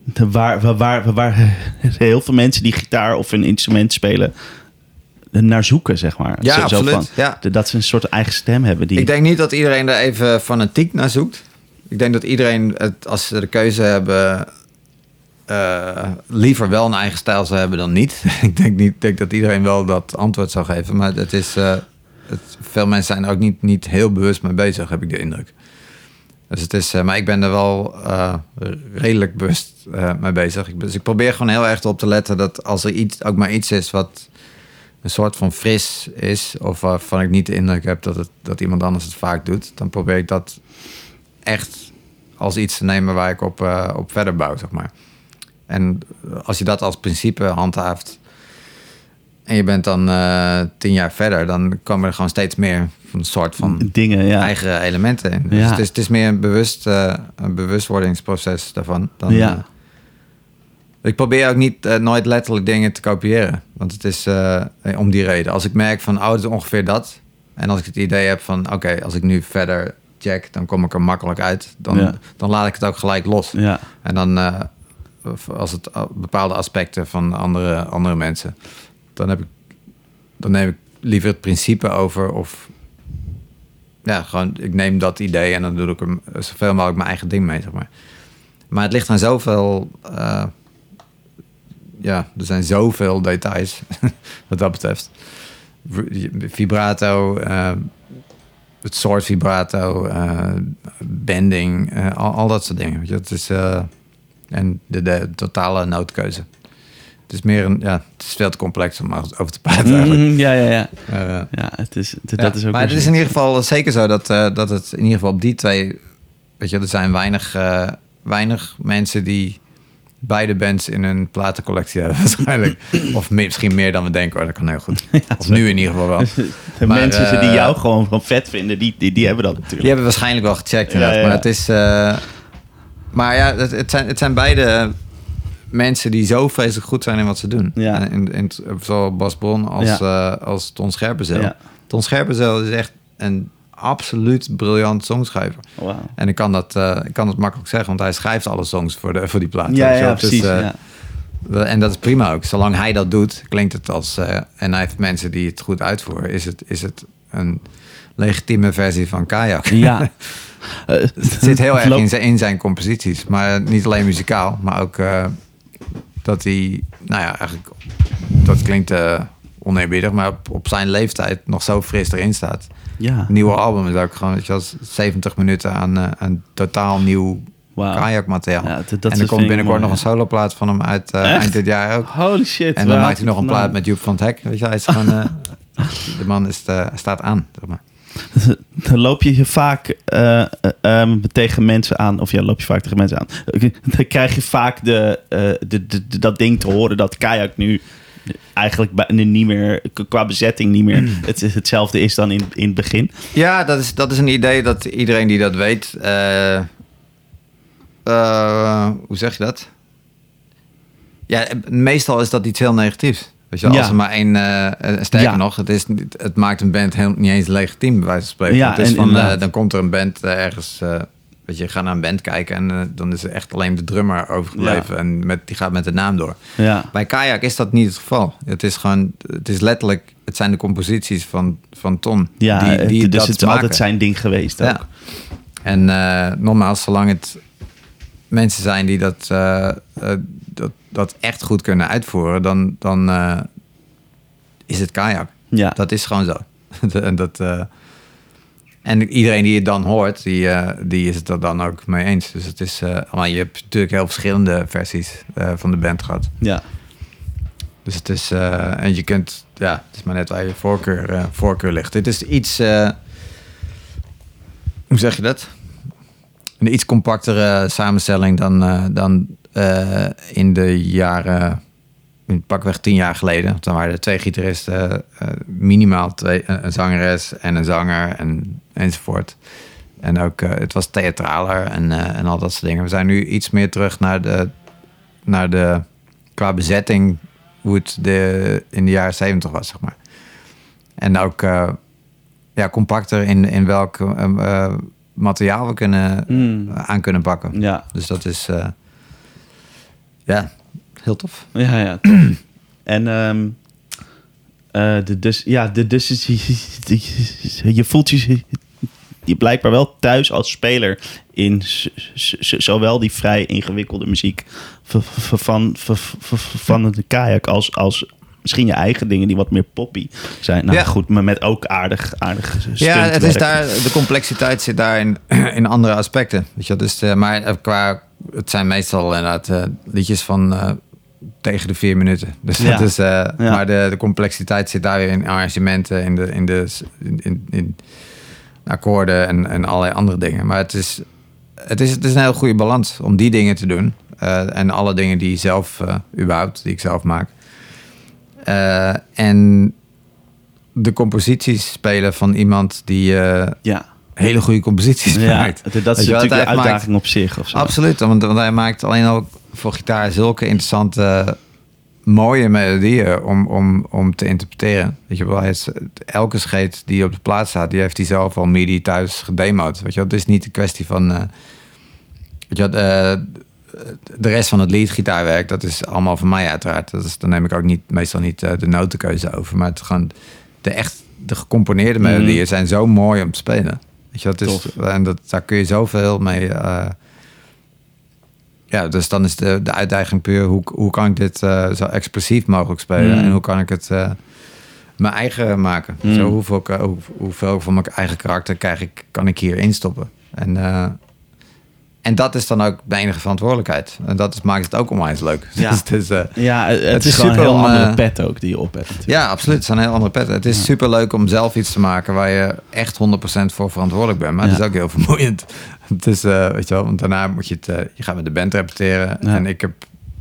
de, waar, waar, waar, waar heel veel mensen die gitaar of een instrument spelen naar zoeken, zeg maar. Ja, zo, absoluut. Van, ja. Dat ze een soort eigen stem hebben. Die... Ik denk niet dat iedereen er even fanatiek naar zoekt. Ik denk dat iedereen, het, als ze de keuze hebben, uh, liever wel een eigen stijl zou hebben dan niet. ik denk niet denk dat iedereen wel dat antwoord zou geven. Maar het is, uh, het, veel mensen zijn er ook niet, niet heel bewust mee bezig, heb ik de indruk. Dus het is, uh, maar ik ben er wel redelijk bewust mee bezig. Dus ik probeer gewoon heel erg op te letten dat als er iets, ook maar iets is wat een soort van fris is, of waarvan ik niet de indruk heb dat, het, dat iemand anders het vaak doet, dan probeer ik dat echt als iets te nemen waar ik op, op verder bouw, zeg maar. En als je dat als principe handhaaft en je bent dan uh, tien jaar verder, dan komen er gewoon steeds meer van een soort van dingen, ja. eigen elementen in. Dus ja. het, is, het is meer een, bewust, uh, een bewustwordingsproces daarvan. Dan, ja. uh, ik probeer ook niet nooit letterlijk dingen te kopiëren. Want het is om die reden. Als ik merk van, oh, het is ongeveer dat. En als ik het idee heb van, oké, okay, als ik nu verder check, dan kom ik er makkelijk uit. Dan, ja. dan laat ik het ook gelijk los. Ja. En dan als het bepaalde aspecten van andere, andere mensen. Dan, heb ik, dan neem ik liever het principe over of ja, gewoon ik neem dat idee en dan doe ik er zoveel mogelijk mijn eigen ding mee, zeg maar. Maar het ligt aan zoveel, uh, ja, er zijn zoveel details wat dat betreft. Vibrato, uh, het soort vibrato, uh, bending, al, al, dat soort dingen. Het is en de, de, totale noodkeuze. Het is meer een, ja, het is veel te complex om over te praten. Eigenlijk. Mm, ja, ja, ja. Maar, uh, ja, het is, het, dat ja, is ook. Maar het is in ieder geval zeker zo dat, uh, dat het in ieder geval op die twee, weet je, er zijn weinig, uh, weinig mensen die beide bands in hun platencollectie hebben waarschijnlijk. of meer, misschien meer dan we denken, hoor. dat kan heel goed. Ja, of nu in ieder geval wel. De maar, mensen die jou gewoon van vet vinden, die, die, die hebben dat natuurlijk. Die hebben waarschijnlijk wel gecheckt ja. Maar het is... Maar ja, het, het, zijn, het zijn beide mensen die zo vreselijk goed zijn in wat ze doen. Ja. In, in, zowel Bas Bron als, Ja. uh, als Ton Scherpenzeel. Ja. Ton Scherpenzeel is echt een absoluut briljant songschrijver. Wauw. En ik kan, dat, uh, ik kan dat makkelijk zeggen, want hij schrijft alle songs voor, de, voor die plaat. Ja, ja. Dus, precies. eh, ja. En dat is prima ook. Zolang hij dat doet, klinkt het als... en hij heeft mensen die het goed uitvoeren... is het, is het een legitieme versie van Kajak. Ja. het zit heel erg in zijn, in zijn composities. Maar niet alleen muzikaal, maar ook uh, dat hij... Nou ja, eigenlijk... Dat klinkt uh, oneerbiedig, maar op, op, zijn leeftijd nog zo fris erin staat. Ja. Nieuwe album is ook gewoon weet je, als 70 minuten aan, uh, aan totaal nieuw Wauw. kajakmateriaal. Ja, dat- en er komt binnenkort mooi, nog een soloplaat van hem uit uh, eind dit jaar ook. Holy shit. En dan maakt hij nog een plaat met Joep van het Hek. Weet je, hij is gewoon... uh, de man is, uh, staat aan, zeg maar. Dan loop je je vaak eh, eh, um, tegen mensen aan. Of ja, loop je vaak tegen mensen aan. Dan krijg je vaak de, eh, de, de, de- dat ding te horen dat Kayak nu eigenlijk niet meer, qua bezetting niet meer het, hetzelfde is dan in, in het begin. Ja, dat is, dat is een idee dat iedereen die dat weet... eh, eh, hoe zeg je dat? Ja, meestal is dat iets heel negatiefs. Weet je, Ja. als er maar één... eh, eh, sterker Ja. nog, het, is, het maakt een band helemaal niet eens legitiem, bij wijze van spreken. Ja, het is van, eh, dan komt er een band ergens... weet je, ga naar een band kijken en dan is er echt alleen de drummer overgebleven. En met, die gaat met de naam door. Ja. Bij Kayak is dat niet het geval. Het is gewoon, het is letterlijk, het zijn de composities van, van Ton. Ja, die, die het- dus dat het is maken. altijd zijn ding geweest ook. En nogmaals, zolang het mensen zijn die dat, dat, dat echt goed kunnen uitvoeren, dan, dan is het kajak. Ja. Dat is gewoon zo. en, dat, en iedereen die het dan hoort, die, die is het er dan ook mee eens. Dus het is, maar je hebt natuurlijk heel verschillende versies van de band gehad. Ja. Dus het is, en je kunt, ja, het is maar net waar je voorkeur, voorkeur ligt. Dit is iets, hoe zeg je dat? Een iets compactere samenstelling dan, uh, dan uh, in de jaren, pakweg tien jaar geleden. Dan waren er twee gitaristen, uh, minimaal twee, een zangeres en een zanger en, enzovoort. En ook, het was theatraler en, en al dat soort dingen. We zijn nu iets meer terug naar de, naar de qua bezetting, hoe het de, in de jaren zeventig was, zeg maar. En ook ja, compacter in, in welk materiaal we kunnen, Mm. aan kunnen pakken. Ja. Dus dat is uh, ja, heel tof. Ja, ja, tof. en ehm uh, de, dus, ja, de, dus je voelt je, je blijkbaar wel thuis als speler in zowel die vrij ingewikkelde muziek van, van, van de kajak als, als misschien je eigen dingen die wat meer poppy zijn. Nou ja. goed, maar met ook aardig, aardig Ja, het is daar, de complexiteit zit daar in, in andere aspecten. Weet je, dus, uh, maar qua, het zijn meestal inderdaad uh, liedjes van uh, tegen de vier minuten. Dus ja. dat is, ja. Maar de, de complexiteit zit daar weer in arrangementen, in, de, in, de, in, in, akkoorden en, en allerlei andere dingen. Maar het is, het is, het is een heel goede balans om die dingen te doen. en alle dingen die zelf, überhaupt, die ik zelf maak. En de composities spelen van iemand die ja. Hele goede composities ja, maakt. Dat is natuurlijk de uitdaging maakt, op zich. Of zo. Absoluut, want, want, hij maakt alleen ook voor gitaar zulke interessante, mooie melodieën om, om, om te interpreteren. Weet je wel, is, elke scheet die op de plaats staat, die heeft hij zelf al MIDI thuis gedemoed. Weet je wel, het is niet een kwestie van... Uh, weet je wel, de rest van het leadgitaarwerk, dat is allemaal van mij uiteraard. Dat is, dan neem ik ook niet, meestal niet uh, de notenkeuze over. Maar het gewoon de echt de gecomponeerde melodieën mm. zijn zo mooi om te spelen. Weet je, dat is, en dat, daar kun je zoveel mee. Uh, ja, dus dan is de, de uitdaging puur hoe, hoe kan ik dit uh, zo expressief mogelijk spelen mm. en hoe kan ik het mijn eigen maken. Mm. Zo hoeveel, hoe, hoeveel van mijn eigen karakter krijg ik, kan ik hier instoppen. En en dat is dan ook de enige verantwoordelijkheid. En dat is, maakt het ook onwijs leuk. Ja, dus het is, uh, ja, het, het is, is super een heel om, andere uh, pet ook die je op hebt. Natuurlijk. Ja, absoluut. Het is een heel andere pet. Het is ja. super leuk om zelf iets te maken waar je echt 100% voor verantwoordelijk bent. Maar ja. het is ook heel vermoeiend. Het is, uh, weet je wel, want daarna moet je het, je gaat met de band repeteren. En ik heb,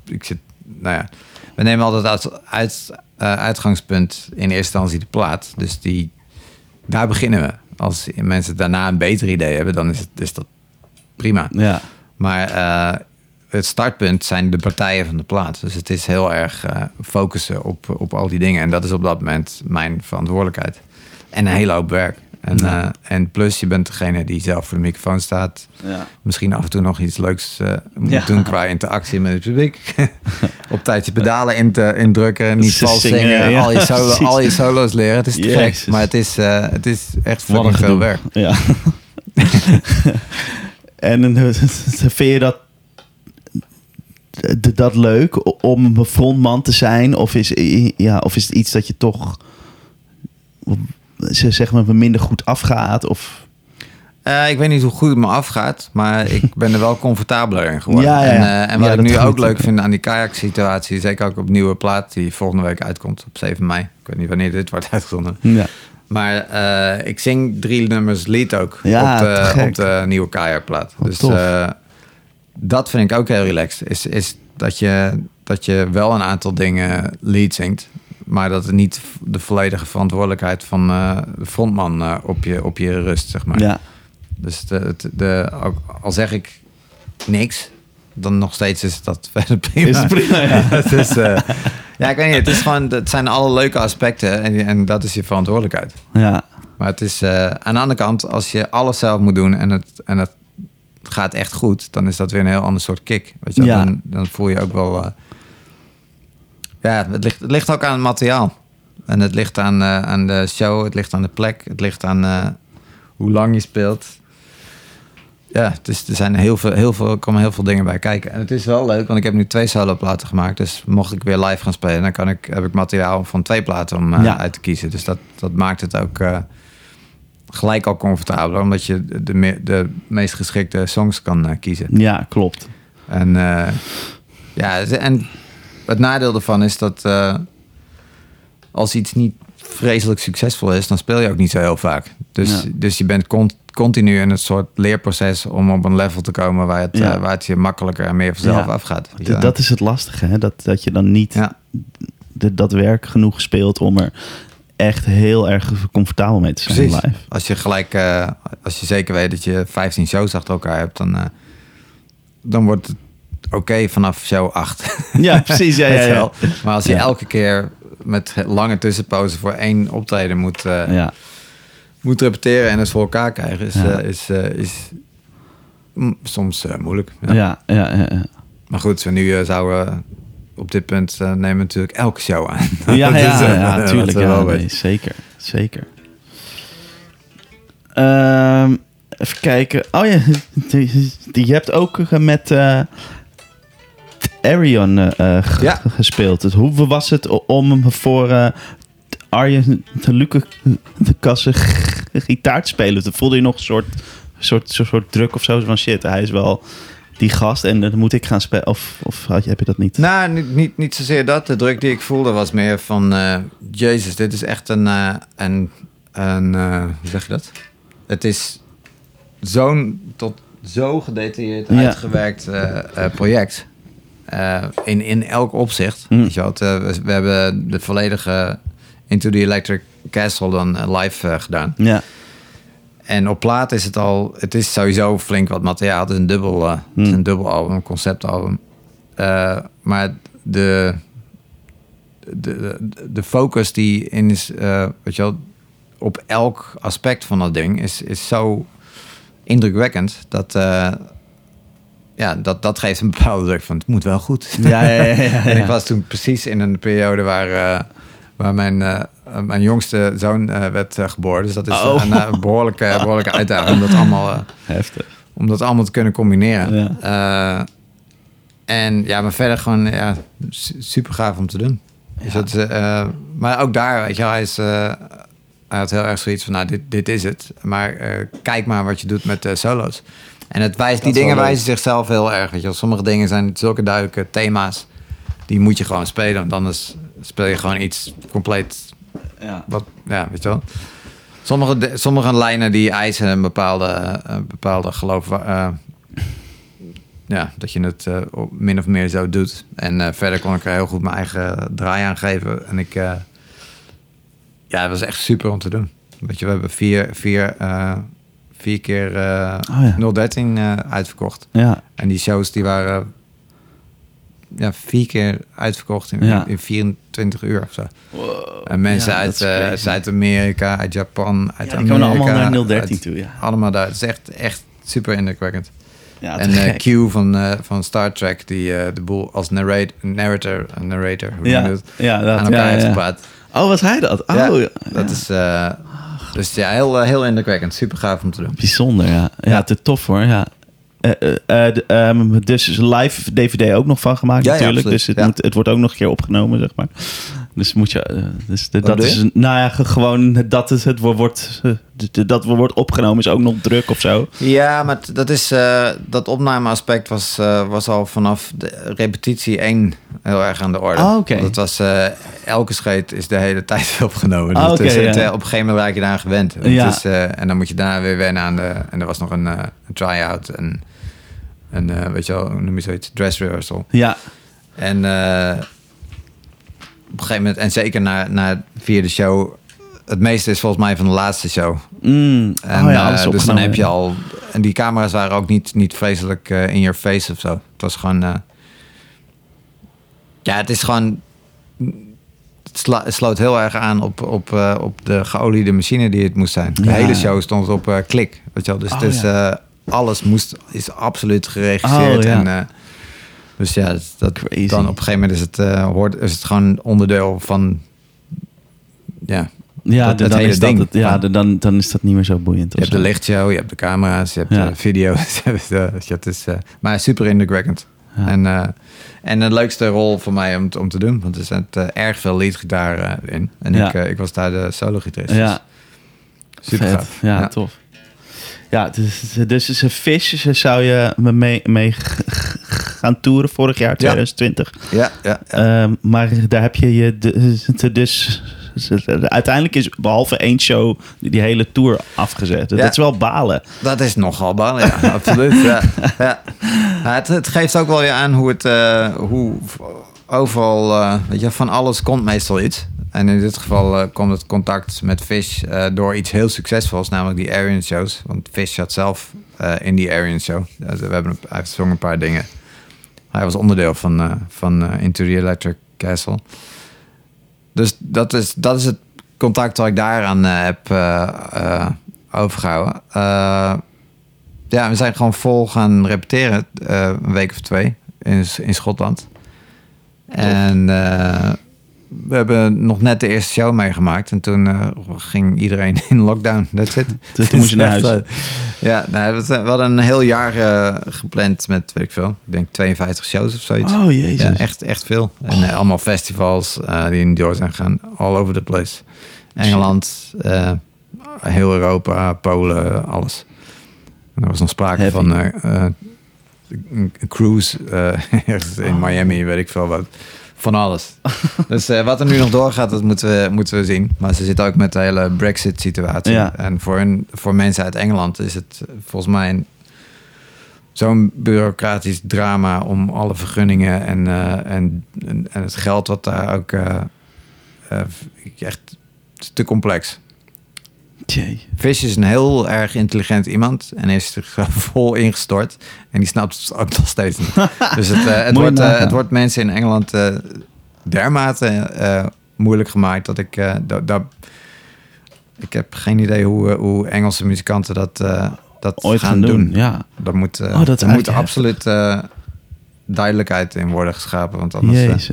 ik zit, nou ja, we nemen altijd als uit, uitgangspunt in eerste instantie de plaat. Dus die, daar beginnen we. Als mensen daarna een beter idee hebben, dan is, het, is dat prima. Ja. Maar uh, het startpunt zijn de partijen van de plaat. Dus het is heel erg uh, focussen op, op al die dingen. En dat is op dat moment mijn verantwoordelijkheid. En een hele hoop werk. En, ja. uh, en plus, je bent degene die zelf voor de microfoon staat. Ja. Misschien af en toe nog iets leuks moet ja. doen qua interactie met het publiek. op tijd je pedalen in te, indrukken, niet vals zingen, zingen al, je solo, al je solo's leren. Het is te gek, maar het is, het is echt veel werk. Ja. En vind je dat, dat leuk om een frontman te zijn? Of is, ja, of is het iets dat je toch zeg maar minder goed afgaat? Of... Uh, ik weet niet hoe goed het me afgaat, maar ik ben er wel comfortabeler in geworden. Ja, ja. En, uh, en wat ja, ik nu ook leuk vind aan die kajak-situatie, zeker ook op nieuwe plaat die volgende week uitkomt op 7 mei. Ik weet niet wanneer dit wordt uitgezonden. Maar uh, ik zing drie nummers lied ook ja, op, de, op de nieuwe kajakplaat. Dus uh, dat vind ik ook heel relaxed. Is, is dat, je, dat je wel een aantal dingen lead zingt. Maar dat het niet de volledige verantwoordelijkheid van uh, de frontman op, je, op je rust, zeg maar. Ja. Dus de, al zeg ik niks, dan nog steeds is dat verder prima. Is het prima, ja. uh, ja, ik weet niet. Het, is gewoon, het zijn alle leuke aspecten en, en dat is je verantwoordelijkheid. Ja. Maar het is uh, aan de andere kant, als je alles zelf moet doen en het, en het gaat echt goed, dan is dat weer een heel ander soort kick. Weet je? Ja. Dan, dan voel je ook wel. Uh, ja, het ligt, het ligt ook aan het materiaal. En het ligt aan, uh, aan de show, het ligt aan de plek, het ligt aan hoe lang je speelt. Ja, het is, er zijn heel veel, heel veel, komen heel veel dingen bij kijken. En het is wel leuk, want ik heb nu twee solo-platen gemaakt. Dus mocht ik weer live gaan spelen, dan kan ik, heb ik materiaal van twee platen om eh, Ja. uit te kiezen. Dus dat, dat maakt het ook eh, gelijk al comfortabeler, omdat je de, me- de meest geschikte songs kan eh, kiezen. Ja, klopt. En, ja, en het nadeel ervan is dat als iets niet vreselijk succesvol is, dan speel je ook niet zo heel vaak. Dus, Ja. dus je bent con- continu in een soort leerproces om op een level te komen waar het, Ja. eh, waar het je makkelijker en meer vanzelf Ja. afgaat. Dat is het lastige, hè? Dat, dat je dan niet de- dat werk genoeg speelt om er echt heel erg comfortabel mee te zijn Precies. live. Als je gelijk, eh, als je zeker weet dat je 15 shows achter elkaar hebt, dan, eh, dan wordt het oké vanaf show 8. Ja, precies. Ja, ja. Maar als je elke keer met lange tussenpozen voor één optreden moet, ja. moet repeteren en het voor elkaar krijgen, is, Ja. eh, is, eh, is mm, soms moeilijk. Ja. Ja, ja. Maar goed, zo nu zouden op dit punt nemen we natuurlijk elke show aan. Ja, ja, eh, ja, tuurlijk. Ja, nee, zeker, zeker. Ehm, even kijken. Oh ja, je hebt ook met Arion eh, eh, Ja. gespeeld. Dus hoe was het om voor eh Arjen de Luke de Kassen gitaar te spelen? Voelde je nog een soort, soort, soort, soort druk of zo van shit. Hij is wel die gast en dan moet ik gaan spelen. Of, of had je- heb je dat niet? Nou, niet, niet, niet zozeer dat. De druk die ik voelde was meer van... Jezus, dit is echt een... eh, een, een hoe zeg je dat? Het is zo'n tot zo gedetailleerd Ja. uitgewerkt project. Eh, in, in elk opzicht. Mm. Weet je eh, we, we hebben de volledige Into the Electric Castle dan eh, live gedaan. Ja, En op plaat is het al, het is sowieso flink wat materiaal. Het is een dubbel, het is Hmm. een dubbel album, een conceptalbum. Maar de, de, de, focus die in is, weet je wel, op elk aspect van dat ding is, is zo indrukwekkend dat, ja, dat, dat geeft een bepaalde druk van het moet wel goed. ja, ja, ja. En ik was toen precies in een periode waar, eh, waar mijn, eh, mijn jongste zoon eh, werd geboren. Dus dat is Oh. een, eh, behoorlijke, behoorlijke uitdaging om dat allemaal, Heftig. om dat allemaal te kunnen combineren. En ja, maar verder gewoon ja, su- super gaaf om te doen. Dus dat, maar ook daar, weet je, hij, is, hij had heel erg zoiets van, nou, dit, dit is het. Maar kijk maar wat je doet met solo's. En het wijst, die dingen wijzen zichzelf heel erg. Weet je. Sommige dingen zijn zulke duidelijke thema's. Die moet je gewoon spelen. Want anders speel je gewoon iets compleet Ja. wat, ja, weet je wel. Sommige, sommige lijnen die eisen een bepaalde, eh, een bepaalde geloof. eh, ja, dat je het eh, min of meer zo doet. En verder kon ik er heel goed mijn eigen draai aan geven. En ik, ja, het was echt super om te doen. Weet je, we hebben vier, vier, vier keer eh Oh ja. 013 eh, uitverkocht. Ja, En die shows die waren ja, vier keer uitverkocht in, Ja. in 24 uur of zo. En mensen Ja, uit, eh, uit Zuid-Amerika, uit Japan, uit Ja, die komen Amerika. allemaal naar 013 uit- toe, ja. Allemaal daar. Het is echt, echt super indrukwekkend. ja en eh, gek. Q van, eh, van Star Trek, die eh, de boel als narrate, narrator, narrator, hoe ja, noem je het, ja, dat, aan elkaar ja, heeft ja. gepraat. Oh, was hij dat? Oh, Ja, ja. Dat is, dus ja, heel, eh, heel indrukwekkend. Super gaaf om te doen. bijzonder, ja. Ja, Ja. te tof hoor, ja. Ehm, dus live DVD ook nog van gemaakt Ja, natuurlijk. dus het, Ja. moet, het wordt ook nog een keer opgenomen, zeg maar. Dus moet je... eh, dus de- dat is... Nou ja, ge- gewoon dat het, het wordt... eh, de- dat wordt opgenomen is ook nog druk of zo. Ja, maar dat, is, eh, dat opnameaspect was, was al vanaf de repetitie 1 heel erg aan de orde. Ah. Want het was, elke scheet is de hele tijd opgenomen. Dus Ah, is- het, ja. eh, op een gegeven moment raak je daar gewend. Ja. is, en dan moet je daarna weer wennen aan de... En er was nog een, een try-out en eh, weet je wel, noem je zoiets? Dress rehearsal. Ja, En op een gegeven moment, en zeker na, na de vierde show... Het meeste is volgens mij van de laatste show. Mm. En, oh ja, eh, dus dan heb je al. En die camera's waren ook niet, niet vreselijk eh, in your face of zo. Het was gewoon. eh, ja, het is gewoon. Het, sla- het sloot heel erg aan op, op, op de geoliede machine die het moest zijn. De Ja. hele show stond op klik. Weet je wel? Dus, Oh, dus ja. alles moest, is absoluut geregisseerd. Oh, ja. en, dus ja, dat, Crazy. dan op een gegeven moment is het, eh, hoort, is het gewoon onderdeel van. Ja, Ja, dat, dan, dat hele is dat ding. het- ja, Van- dan, dan is dat niet meer zo boeiend. je hebt de lichtshow, je hebt de camera's, je hebt Ja. de video's. het is, eh, maar super indrukwekkend. Ja. En, eh, en de leukste rol voor mij om, te- om te doen. Want er zit erg veel leadgitaar in. En Ja. ik, ik was daar de solo-gitarist. Ja, super vet. gaaf. Ja, tof. Ja, dus, dus is een vis dus zou je me mee, gaan toeren vorig jaar, 2020. Ja, ja, ja. Ehm, maar daar heb je je de- dus... Uiteindelijk is behalve één show die, hele tour afgezet. Dat is wel balen. Dat is nogal bal, ja, absoluut. Ja, het, het geeft ook wel weer aan hoe het, eh, hoe overal, eh, weet je, van alles komt meestal iets. En in dit geval eh, komt het contact met Fish door iets heel succesvols, namelijk die Arian shows. Want Fish zat zelf in die Arian show. Ja, we hebben, hij zong een paar dingen. Hij was onderdeel van, eh, van eh, the Electric Castle. Dus dat is, dat is het contact wat ik daaraan eh, heb eh, eh, overgehouden. Eh, ja, we zijn gewoon vol gaan repeteren. een week of twee in, in Schotland. En we hebben nog net de eerste show meegemaakt. En toen eh, ging iedereen in lockdown. That's it. Toen- toen moest je naar huis. eh, ja, nou, we, we hadden een heel jaar eh, gepland met, weet ik veel, ik denk 52 shows of zoiets. Oh, jezus. Ja, echt, echt veel. En eh, allemaal festivals eh, die niet door zijn gegaan. All over the place. Engeland, eh, heel Europa, Polen, alles. En er was nog sprake Heavy. van eh, eh, een cruise eh, ergens in Miami, weet ik veel wat. Van alles. dus eh, wat er nu nog doorgaat, dat moeten we, moeten we zien. Maar ze zitten ook met de hele Brexit-situatie. Ja. En voor, hun, voor mensen uit Engeland is het eh, volgens mij zo'n bureaucratisch drama om alle vergunningen en, eh, en, en, en het geld wat daar ook eh, echt te complex. Jee. Fish is een heel erg intelligent iemand en is er vol ingestort. En die snapt het ook nog steeds niet. dus het, eh, het, wordt, eh, het wordt mensen in Engeland eh, dermate eh, moeilijk gemaakt dat ik... eh, dat, ik heb geen idee hoe, eh, hoe Engelse muzikanten dat, eh, dat Ooit gaan, gaan doen. doen. Ja. Dat moet, eh, Oh, dat er moet absoluut eh, duidelijkheid in worden geschapen. Want anders eh, is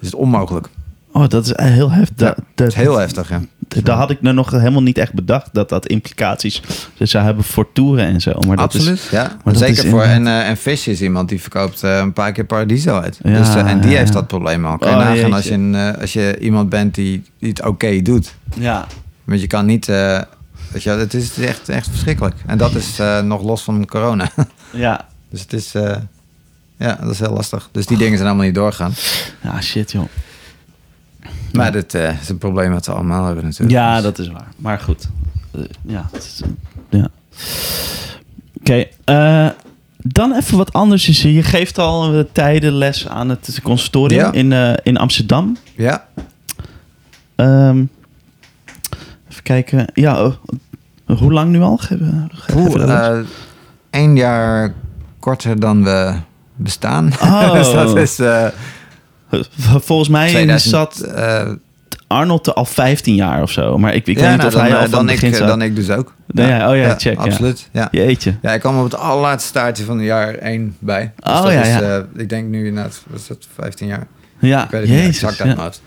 het onmogelijk. Oh, dat is heel heftig. Ja, Dat- Het dat- is heel heftig, ja. Daar had ik nou nog helemaal niet echt bedacht dat dat implicaties zou hebben voor toeren en zo. Maar dat Absoluut, Is, ja. dat Zeker is voor. En, eh en Fish is iemand die verkoopt eh, een paar keer Paradiso uit. Ja, dus, eh, en die ja, heeft ja. dat probleem al. Kan je Oh, nagaan als je, een, eh, als je iemand bent die, die het oké doet. ja. Want je kan niet... eh, weet je, het is echt, echt verschrikkelijk. En dat is eh, nog los van corona. ja. dus het is... eh, ja, dat is heel lastig. Dus die dingen zijn allemaal niet doorgaan. Ja, shit joh. Maar eh, is een probleem dat we allemaal hebben natuurlijk. Ja, Dus- dat is waar. Maar goed. Eh, ja. is, ja. Oké. eh, dan even wat anders. Dus Je geeft al tijden les aan het conservatorium Ja. in, in Amsterdam. Ja, Ehm, even kijken. Ja, oh, hoe lang nu al? Geef, geef Oeh, eh, één jaar korter dan we bestaan. Oh. dus dat is... Volgens mij 2000, zat eh, Arnold er al 15 jaar of zo. Maar ik, ik ja, weet niet nou, of hij dan, al eh, dan, het ik, begin zat. dan ik dus ook. Ja, oh ja, check, ja. Absoluut, ja. Jeetje. Ja, ik kwam op het allerlaatste staartje van jaar 1 bij. Dus Oh, dat ja, is, eh, ik denk nu inderdaad, was dat 15 jaar? Ja, Ik weet het niet jezus. exact uit.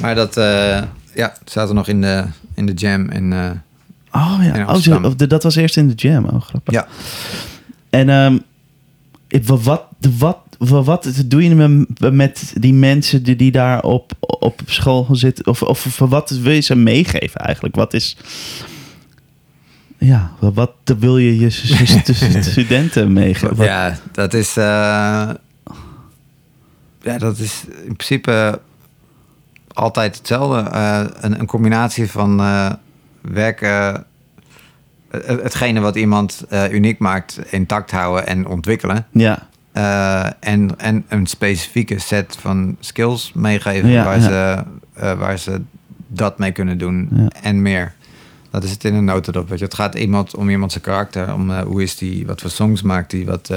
Maar dat, eh ja, zaten nog in de, in de jam. En, Oh ja, oh, zo- dat was eerst in de jam. Oh, grappig. ja, En ik- wa- wat, de- wat, wa- wat doe je met, met die mensen die, die daar op, op school zitten? Of, of, of wat wil je ze meegeven eigenlijk? Wat is... Ja, wa- wat wil je je stu- stu- studenten meegeven? Wat- ja, dat is... eh, ja, dat is in principe altijd hetzelfde. Eh, een, een combinatie van eh, werken... hetgene wat iemand uniek maakt, intact houden en ontwikkelen. ja. Eh, en, en een specifieke set van skills meegeven Ja, waar, ja. Ze, eh, waar ze dat mee kunnen doen Ja. en meer. Dat is het in een notendop. Weet je. Het gaat iemand, om iemand zijn karakter, om eh, hoe is die, wat voor songs maakt die, wat,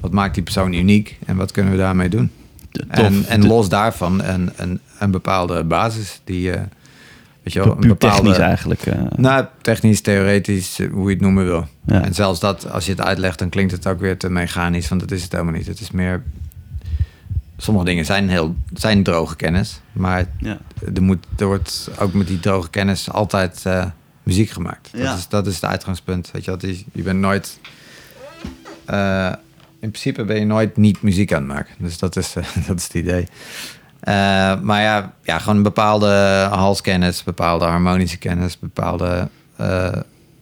wat maakt die persoon uniek en wat kunnen we daarmee doen. Tof. En, en los daarvan een, een, een bepaalde basis die, weet je wel, een bepaalde, technisch eigenlijk. eh. nou, technisch, theoretisch, eh, hoe je het noemen wil. Ja. En zelfs dat, als je het uitlegt, dan klinkt het ook weer te mechanisch, want dat is het helemaal niet. Het is meer sommige dingen zijn heel zijn droge kennis, maar Ja. er, moet, er wordt ook met die droge kennis altijd eh, muziek gemaakt. Dat, Ja. is, dat is het uitgangspunt. Weet je, wat, je, je bent nooit. in principe ben je nooit niet muziek aan het maken. Dus dat is, dat is het idee. Eh, maar ja, ja, gewoon een bepaalde halskennis, bepaalde harmonische kennis, bepaalde eh,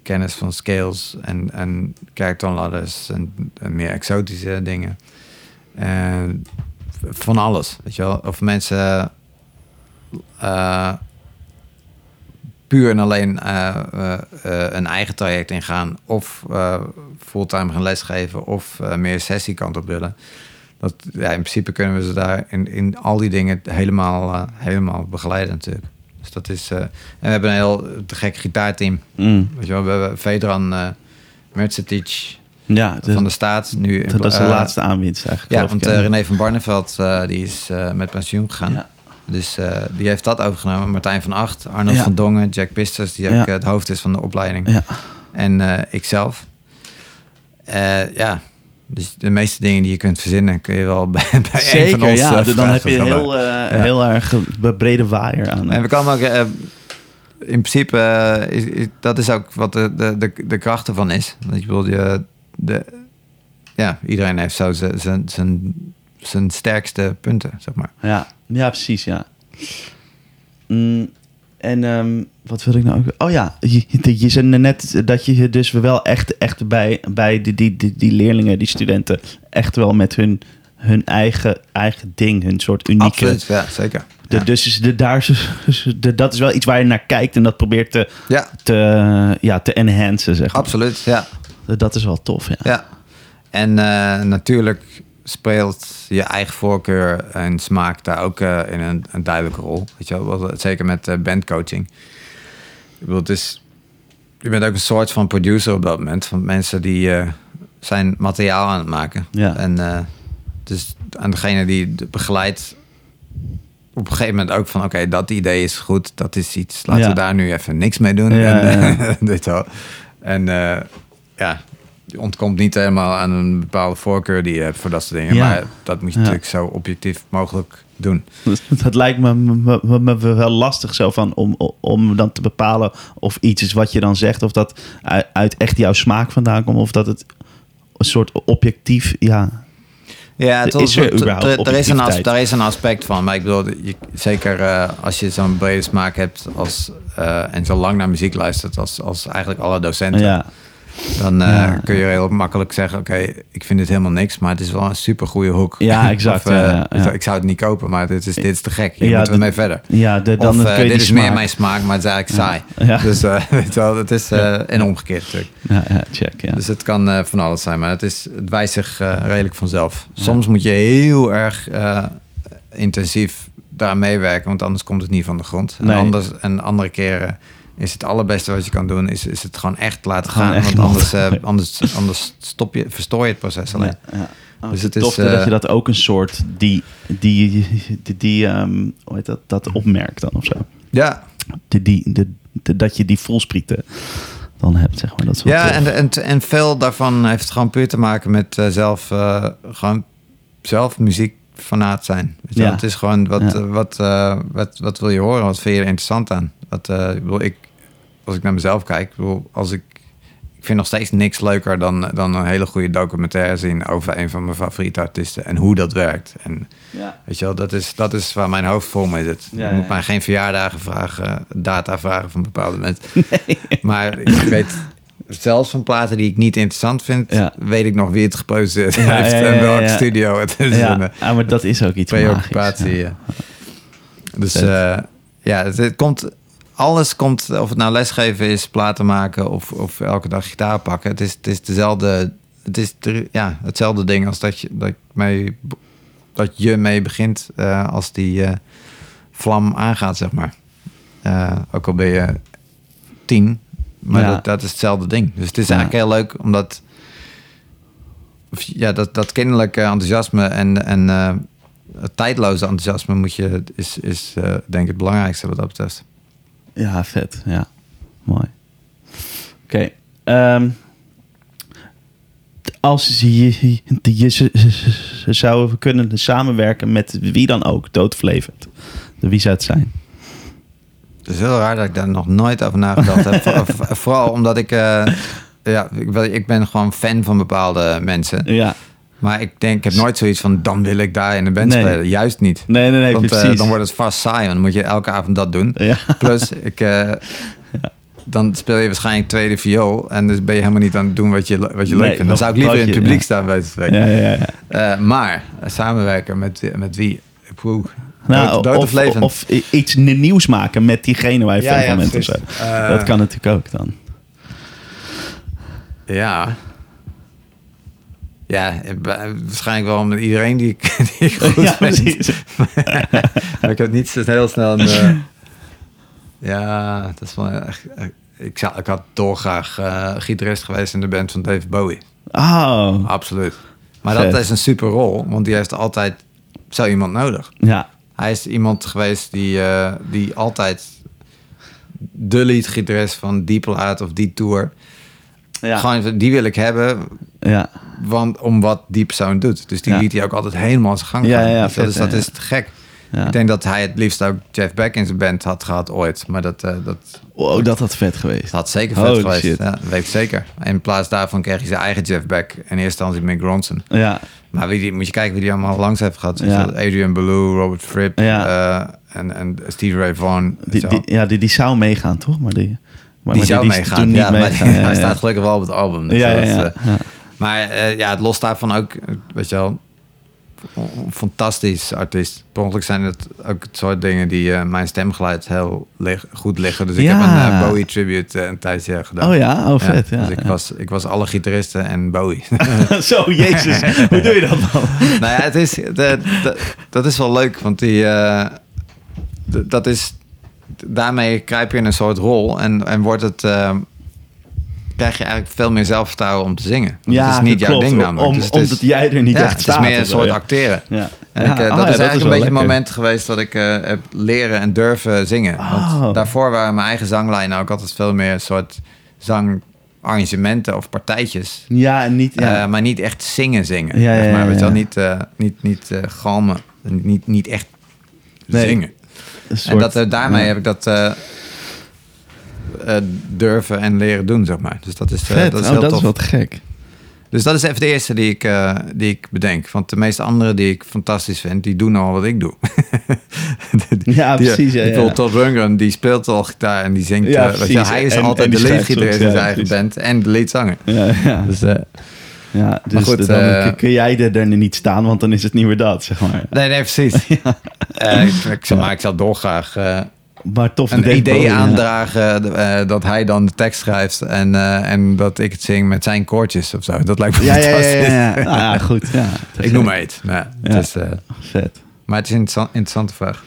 kennis van scales en, en en, en meer exotische dingen. Eh, van alles, weet je wel. Of mensen puur en alleen een eigen traject ingaan... of fulltime gaan lesgeven of meer sessiekant op willen. Dat, ja, in principe kunnen we ze daar in, in al die dingen helemaal, eh, helemaal begeleiden natuurlijk. Dus dat is... eh, en we hebben een heel te gek gitaarteam. Mm. Weet je wel, we hebben Vedran uh, Mercetic Ja, van de staat. Nu, dat is de laatste aanwinst eigenlijk. Ja, want? René van Barneveld die is met pensioen gegaan. Ja. Dus die heeft dat overgenomen. Martijn van Acht, Arnold Ja. van Dongen, Jack Pisters, die ook het hoofd is van de opleiding. Ja. En eh, ikzelf. Ja, dus de meeste dingen die je kunt verzinnen... kun je wel bij, bij een van Zeker, ons ja. eh, dan heb je heel, eh, heel erg een brede waaier aan. En we komen ook... eh, in principe, eh, is, is- dat is ook wat de, de, de, de kracht ervan is. Dat je bedoelt, je, de, ja, iedereen heeft zo zijn zijn sterkste punten, zeg maar. Ja, ja precies, ja. Mm, en ehm, wat wil ik nou ook? Oh ja, je, je- zei net dat je dus wel echt, echt bij, bij die, die, die, die leerlingen, die studenten, echt wel met hun, hun eigen, eigen ding, hun soort unieke... Absoluut, ja, zeker. De, Ja. Dus is de, daar, de, dat is wel iets waar je naar kijkt en dat probeert te, ja, te, ja, te enhancen, zeg maar. absoluut, ja. Dat is wel tof, ja. ja. En eh, natuurlijk speelt je eigen voorkeur en smaak daar ook eh, in een, een duidelijke rol. Weet je wel? Wel, Zeker met eh, bandcoaching. Ik bedoel, het is, je bent ook een soort van producer op dat moment. Van mensen die eh, zijn materiaal aan het maken. Ja. En eh, dus aan degene die begeleidt op een gegeven moment ook van... oké, dat idee is goed, dat is iets. Laten Ja. we daar nu even niks mee doen. Ja, en, ja, dit wel. En eh, ja, ontkomt niet helemaal aan een bepaalde voorkeur die je hebt voor dat soort dingen. Ja. Maar dat moet je Ja. natuurlijk zo objectief mogelijk doen. Dat lijkt me, me, me- wel lastig zo van om, om dan te bepalen of iets is wat je dan zegt, of dat uit, echt jouw smaak vandaan komt, of dat het een soort objectief, ja. Ja, Is het er er, überhaupt er, er, is een, is aspect van. Maar ik bedoel, je, zeker eh, als je zo'n brede smaak hebt als, eh, en zo lang naar muziek luistert als, als eigenlijk alle docenten. ja. Dan eh, Ja. kun je heel makkelijk zeggen: Oké, ik vind dit helemaal niks, maar het is wel een super goede hoek. Ja, exact, Of, eh, ja, ja, ja. Ik zou het niet kopen, maar dit is, dit is te gek. Hier Ja, moeten we mee verder. Ja, de, dan of eh, dit is meer mijn smaak, maar het is eigenlijk saai. Dus weet je wel, het is en omgekeerd natuurlijk. Ja, ja, check, ja. Dus het kan van alles zijn, maar het, is, het wijst zich redelijk vanzelf. Soms moet je heel erg intensief daar meewerken, want anders komt het niet van de grond. En, anders, en andere keren is het allerbeste wat je kan doen, is, is het gewoon echt laten gaan. echt want anders, eh, anders, anders stop je, verstoor je het proces alleen. Ja, ja. Oh, Dus het is, tof dat eh, je dat ook een soort die, die, die, die ehm, hoe heet dat, dat opmerkt dan of zo. Ja, Die, die, de, de- dat je die voelsprieten dan hebt, zeg maar. Dat is wel ja tof. en, en, en veel daarvan heeft gewoon puur te maken met eh, zelf, eh, gewoon zelf muziekfanaat zijn. Weet je wel? Ja. Het is gewoon wat, Ja. eh, wat, eh, wat, wat wil je horen? Wat vind je er interessant aan? Wat, eh, bedoel, ik, als ik naar mezelf kijk, als ik, ik vind nog steeds niks leuker dan, dan een hele goede documentaire zien over een van mijn favoriete artiesten en hoe dat werkt. En Ja. weet je wel, dat is, dat is waar mijn hoofd vol mee zit. Ja, je moet ja. mij geen verjaardagen vragen, data vragen van bepaalde mensen. Maar ik weet zelfs van platen die ik niet interessant vind, Ja. weet ik nog wie het geproduceerd Ja, heeft ja, en welke studio het is. Ja, En, ja, maar dat is ook iets preoccupatie. Dus eh, ja, het, het komt, alles komt, of het nou lesgeven is, platen maken of, of elke dag gitaar pakken. Het is, het is dezelfde, het is de- ja, hetzelfde ding als dat je, dat, mee, dat je mee begint eh, als die eh, vlam aangaat, zeg maar. Eh, ook al ben je tien, maar Ja. dat, dat is hetzelfde ding. Dus het is Ja. eigenlijk heel leuk omdat of ja, dat, dat kinderlijke enthousiasme en, en het tijdloze enthousiasme moet je, is, is denk ik het belangrijkste wat dat betreft. Ja, vet. Ja, mooi. Oké. ehm, als je, je ze- ze zou kunnen samenwerken met wie dan ook, doodvlevend. Wie zou het zijn? Het is heel raar dat ik daar nog nooit over nagedacht heb. Voor- voor- Vooral omdat ik... eh, ja, ik ben gewoon fan van bepaalde mensen. Ja, Maar ik denk, ik heb nooit zoiets van... dan wil ik daar in de band Nee. spelen. Juist niet. nee, nee, nee, Want eh, precies. dan wordt het vast saai. Want dan moet je elke avond dat doen. Ja. Plus, ik, eh, dan speel je waarschijnlijk tweede viool. En dus ben je helemaal niet aan het doen wat je, wat je Nee, leuk vindt. Dan zou ik liever in het publiek ja. staan bij het spreken. Ja, ja, ja. Eh, maar samenwerken met, met wie? Poeh. Nou, Dood- dood of, of iets nieuws maken met diegene waar je Ja, fan van bent dat kan natuurlijk ook dan. Ja. Ja, waarschijnlijk wel met iedereen die ik, die ik goed Ja, precies. maar ik heb niet zo heel snel een... eh, ja, dat is wel echt... ik, zou, ik had dolgraag eh gitarist geweest in de band van David Bowie. Oh, Absoluut. Maar Vet. dat is een super rol, want die heeft altijd zo iemand nodig. ja. Hij is iemand geweest die, eh, die altijd de lead-gitarist van die plaat of die tour... Ja. Gewoon, die wil ik hebben, ja. want om wat die persoon doet. Dus die liet hij ook altijd helemaal zijn gang Ja, gaan. ja, Dus dat, is, dat is te gek. Ja. Ik denk dat hij het liefst ook Jeff Beck in zijn band had gehad ooit. Maar dat, eh, dat Wow, dat had vet geweest. had zeker vet Holy geweest. shit. Ja, dat weet ik zeker. En in plaats daarvan kreeg hij zijn eigen Jeff Beck. In eerste instantie Mick Ronson. Ja, Maar wie die, moet je kijken wie die allemaal langs heeft gehad. Ja. Adrian Belew, Robert Fripp Ja. eh, en, en Steve Ray Vaughan. die, Zo. die, ja die, die zou meegaan, toch? Maar die, maar, die zou meegaan. toen niet ja, maar meegaan. hij staat gelukkig wel op het album. Dus Ja, dat eh. Maar eh, ja, het los daarvan ook, weet je wel, fantastisch artiest. Per ongeluk zijn het ook het soort dingen die eh, mijn stemgeluid heel lig- goed liggen. Dus ik Ja. heb een Bowie tribute een tijdje gedaan. Oh ja, oh vet. Ja, dus ik. Was, ik was alle gitaristen en Bowie. Zo, jezus. Hoe doe je dat dan? nou ja, het is, de- de- dat is wel leuk, want die, dat is, daarmee kruip je in een soort rol en, en wordt het, eh, krijg je eigenlijk veel meer zelfvertrouwen om te zingen. Want het is niet dat jouw klopt. ding namelijk. Om, Dus het is- omdat jij er niet ja, echt het staat. is meer een soort ja. acteren. Ja. En Ja, ik, eh, oh dat ja, is eigenlijk een beetje het moment geweest dat ik eh, heb leren en durven zingen. Oh. Want daarvoor waren mijn eigen zanglijnen ook altijd veel meer een soort zangarrangementen of partijtjes. Ja, en niet... Ja. Eh, maar niet echt zingen zingen. Ja, zeg ja, maar. ja, Weet je wel, ja. niet, eh, niet, niet galmen. Niet, niet echt Nee, zingen. En dat, eh, daarmee heb ik dat eh, eh, durven en leren doen, zeg maar. Dus dat is, Vet, dat is oh, heel dat tof. is wat gek. Dus dat is even de eerste die ik, die ik bedenk. Want de meeste anderen die ik fantastisch vind, die doen al wat ik doe. Ja, precies. Ja, ja. Todd Rundgren, die speelt al gitaar en die zingt. Ja, weet je, hij is En- altijd en de leadgitarist in zijn eigen band en de leadzanger. Ja, ja. Dus, ja, dus goed, dan eh, kun jij er, er niet staan, want dan is het niet meer dat, zeg maar. nee, nee, precies. Eh, ik, ik, maar ik zou dolgraag eh, Maar tof een idee ja. aandragen dat hij dan de tekst schrijft en, en dat ik het zing met zijn koortjes of zo. Dat lijkt me Ja, ja, ja, fantastisch. ja, ja. Nou ja, goed. Ja, Ik noem maar iets. Ja, het Ja. is, Vet. maar het is een interessant- interessante vraag.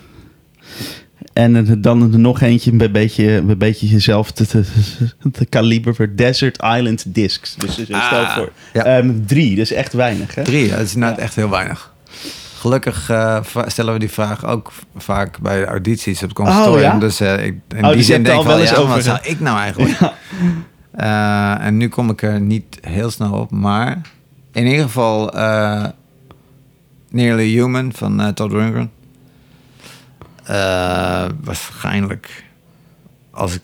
En dan er nog eentje, een beetje, een beetje jezelf te, te, te kaliber voor Desert Island Discs. Dus dus stel Ah, voor. ja. Ehm, drie, dat is echt weinig, hè? Drie, dat is inderdaad echt heel weinig. Gelukkig eh, stellen we die vraag ook vaak bij de audities op het conservatorium. Oh, ja? Dus eh, ik, in Oh, die dus zin denk ik wel wel, eens ja, over wat zou ik nou eigenlijk? Eh, en nu kom ik er niet heel snel op, maar in ieder geval eh, Nearly Human van Todd Rundgren. Eh, waarschijnlijk, als ik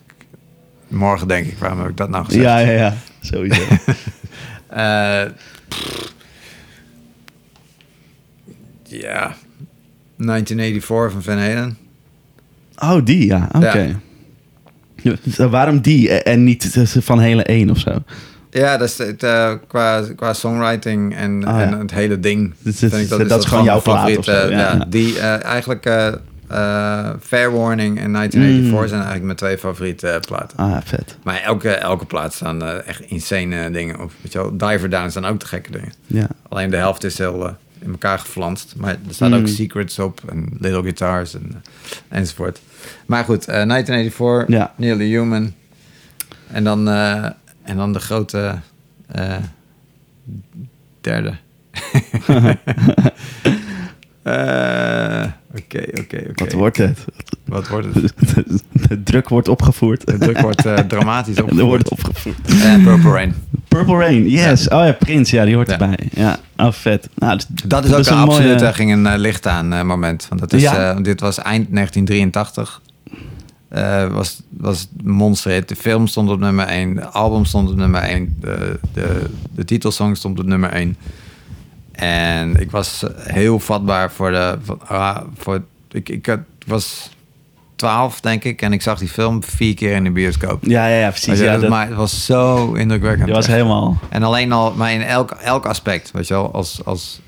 morgen denk ik, waarom heb ik dat nou gezegd? Ja, ja, ja. Sowieso. Eh, pff. ja, 1984 van Van Halen. oh, die, ja. Oké. Ja, Waarom die en niet van hele één of zo? Ja, dat is het, eh, qua, qua songwriting en, Ah, en het hele ding. Dus vind het- ik dat is gewoon jouw favoriete, ja. Die eigenlijk eh, Fair Warning en 1984 Mm. zijn eigenlijk mijn twee favoriete eh, platen. Ah, vet. Maar elke, elke plaat staan eh, echt insane dingen op. Weet je wel, Diver Down staan ook te gekke dingen. Ja. Alleen de helft is heel in elkaar geflanst. Maar er staan Mm. ook secrets op en little guitars en, enzovoort. Maar goed, eh 1984, Ja. Nearly Human. En dan, en dan de grote derde. Eh, Oké, oké, oké. Wat wordt het? Wat wordt het? De druk wordt opgevoerd. De druk wordt eh, dramatisch En er wordt opgevoerd. opgevoerd. Eh, Purple Rain. Purple Rain, yes. Oh ja, Prins, ja, die hoort Ja. erbij. Ja, oh vet. Nou, Dat is ook een mooie- absoluut, daar ging een licht aan moment. Want dat is, Ja. dit was eind 1983. Eh, was, was een monsterhit. De film stond op nummer 1. De album stond op nummer 1. De, de, de titelsong stond op nummer 1. En ik was heel vatbaar voor de... Voor, ah, voor, ik, ik had- was 12, denk ik. En ik zag die film vier keer in de bioscoop. Ja, ja, ja, precies. Je, Ja, dat- maar het was zo indrukwekkend. die was Echt. helemaal... En alleen al, maar in elk, elk aspect, weet je wel, als, als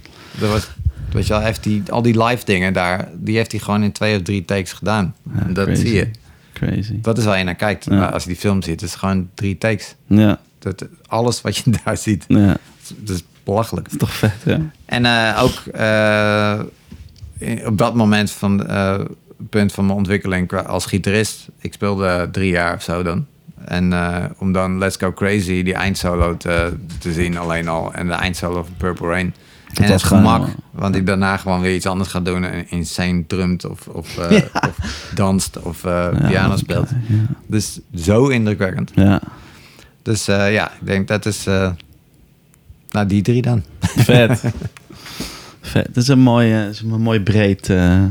er was, weet je wel, heeft hij al die live dingen daar, die heeft hij gewoon in twee of drie takes gedaan. Ja, En dat crazy. zie je. Crazy. Dat is waar je naar kijkt. Ja. Maar als je die film ziet, is het gewoon drie takes. Ja, Dat, alles wat je daar ziet, ja. is belachelijk. Is toch vet, ja. En eh, ook eh, op dat moment van eh, punt van mijn ontwikkeling qua- als gitarist. Ik speelde drie jaar of zo dan. En om dan Let's Go Crazy, die eindsolo te, te zien alleen al. En de eindsolo van Purple Rain. en het gemak, wel- want ik daarna gewoon weer iets anders ga doen. En insane drumt of, of, of danst of Ja, piano speelt. Ja. Dus zo indrukwekkend. ja. Dus ja, ik denk dat is... nou, die drie dan. Vet. Vet. Dat is een mooi, dat is een mooi breed... eh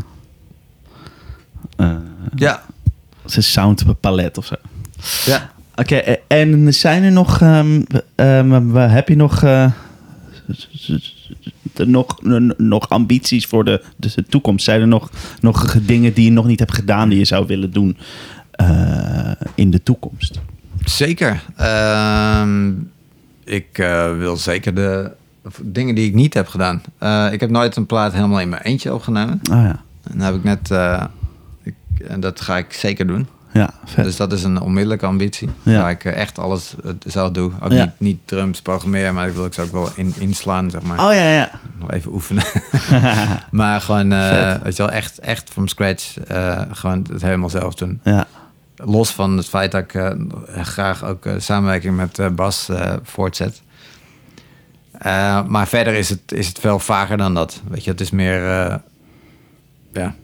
eh, Ja. het is een sound palet of zo. ja. Oké, eh, en zijn er nog... ehm, ehm, eh, heb je nog... er nog, nog ambities voor de, dus de toekomst? Zijn er nog, nog dingen die je nog niet hebt gedaan... die je zou willen doen in de toekomst? Zeker. Ehm, ik eh, wil zeker de dingen die ik niet heb gedaan. Eh, ik heb nooit een plaat helemaal in mijn eentje opgenomen. Ah ja, En heb ik net. eh, ik, en dat ga ik zeker doen. ja vet. Dus dat is een onmiddellijke ambitie. Ja. Waar ik echt alles zelf doe. Ook Ja. niet, niet drums programmeren, maar ik wil ik ze ook wel in, inslaan, zeg maar. Oh ja, ja. Nog even oefenen. maar gewoon, weet je wel, echt, echt from scratch. gewoon het helemaal zelf doen. ja. Los van het feit dat ik eh, graag ook eh, samenwerking met eh, Bas voortzet. Maar verder is het, is het veel vager dan dat. Weet je, het is meer... ja,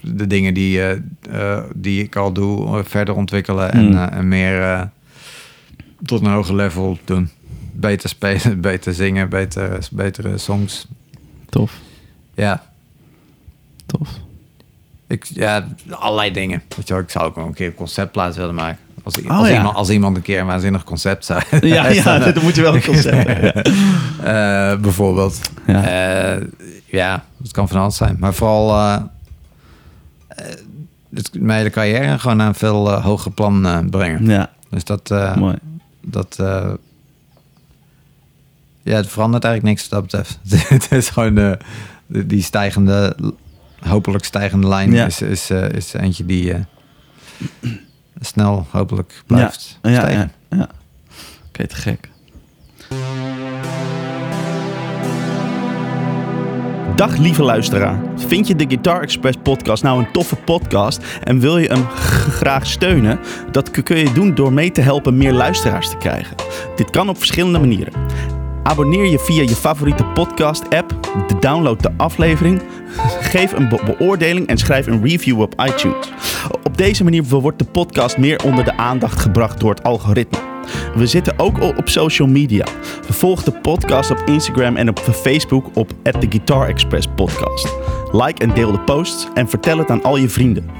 de dingen die, die ik al doe, verder ontwikkelen. En, Mm. eh, en meer tot een hoger level doen. Beter spelen, beter zingen, beter, betere songs. Tof, Ja, tof. Ik, ja, allerlei dingen. Weet je wel, ik zou ook wel een keer een conceptplaat willen maken. Als, Oh, als, ja. iemand, als iemand een keer een waanzinnig concept zou Ja, ja, dat moet je wel een concept hebben. Eh, bijvoorbeeld. Ja. Ja. ja, het kan van alles zijn. Maar vooral eh, het, mijn hele carrière gewoon naar een veel hoger plan brengen. Ja, Dus dat, mooi. dat ja, het verandert eigenlijk niks wat dat betreft. het is gewoon die stijgende, hopelijk stijgende lijn Ja. is, is, eh, is eentje die eh, snel hopelijk blijft ja, ja, stijgen. ja, ja. Oké, te gek. Dag lieve luisteraar. Vind je de Guitar Express podcast nou een toffe podcast en wil je hem graag steunen? Dat kun je doen door mee te helpen meer luisteraars te krijgen. Dit kan op verschillende manieren. Abonneer je via je favoriete podcast app, download de aflevering, geef een be- beoordeling en schrijf een review op iTunes. Op deze manier wordt de podcast meer onder de aandacht gebracht door het algoritme. We zitten ook op social media. Volg de podcast op Instagram en op Facebook op The Guitar Express Podcast. Like en deel de posts en vertel het aan al je vrienden.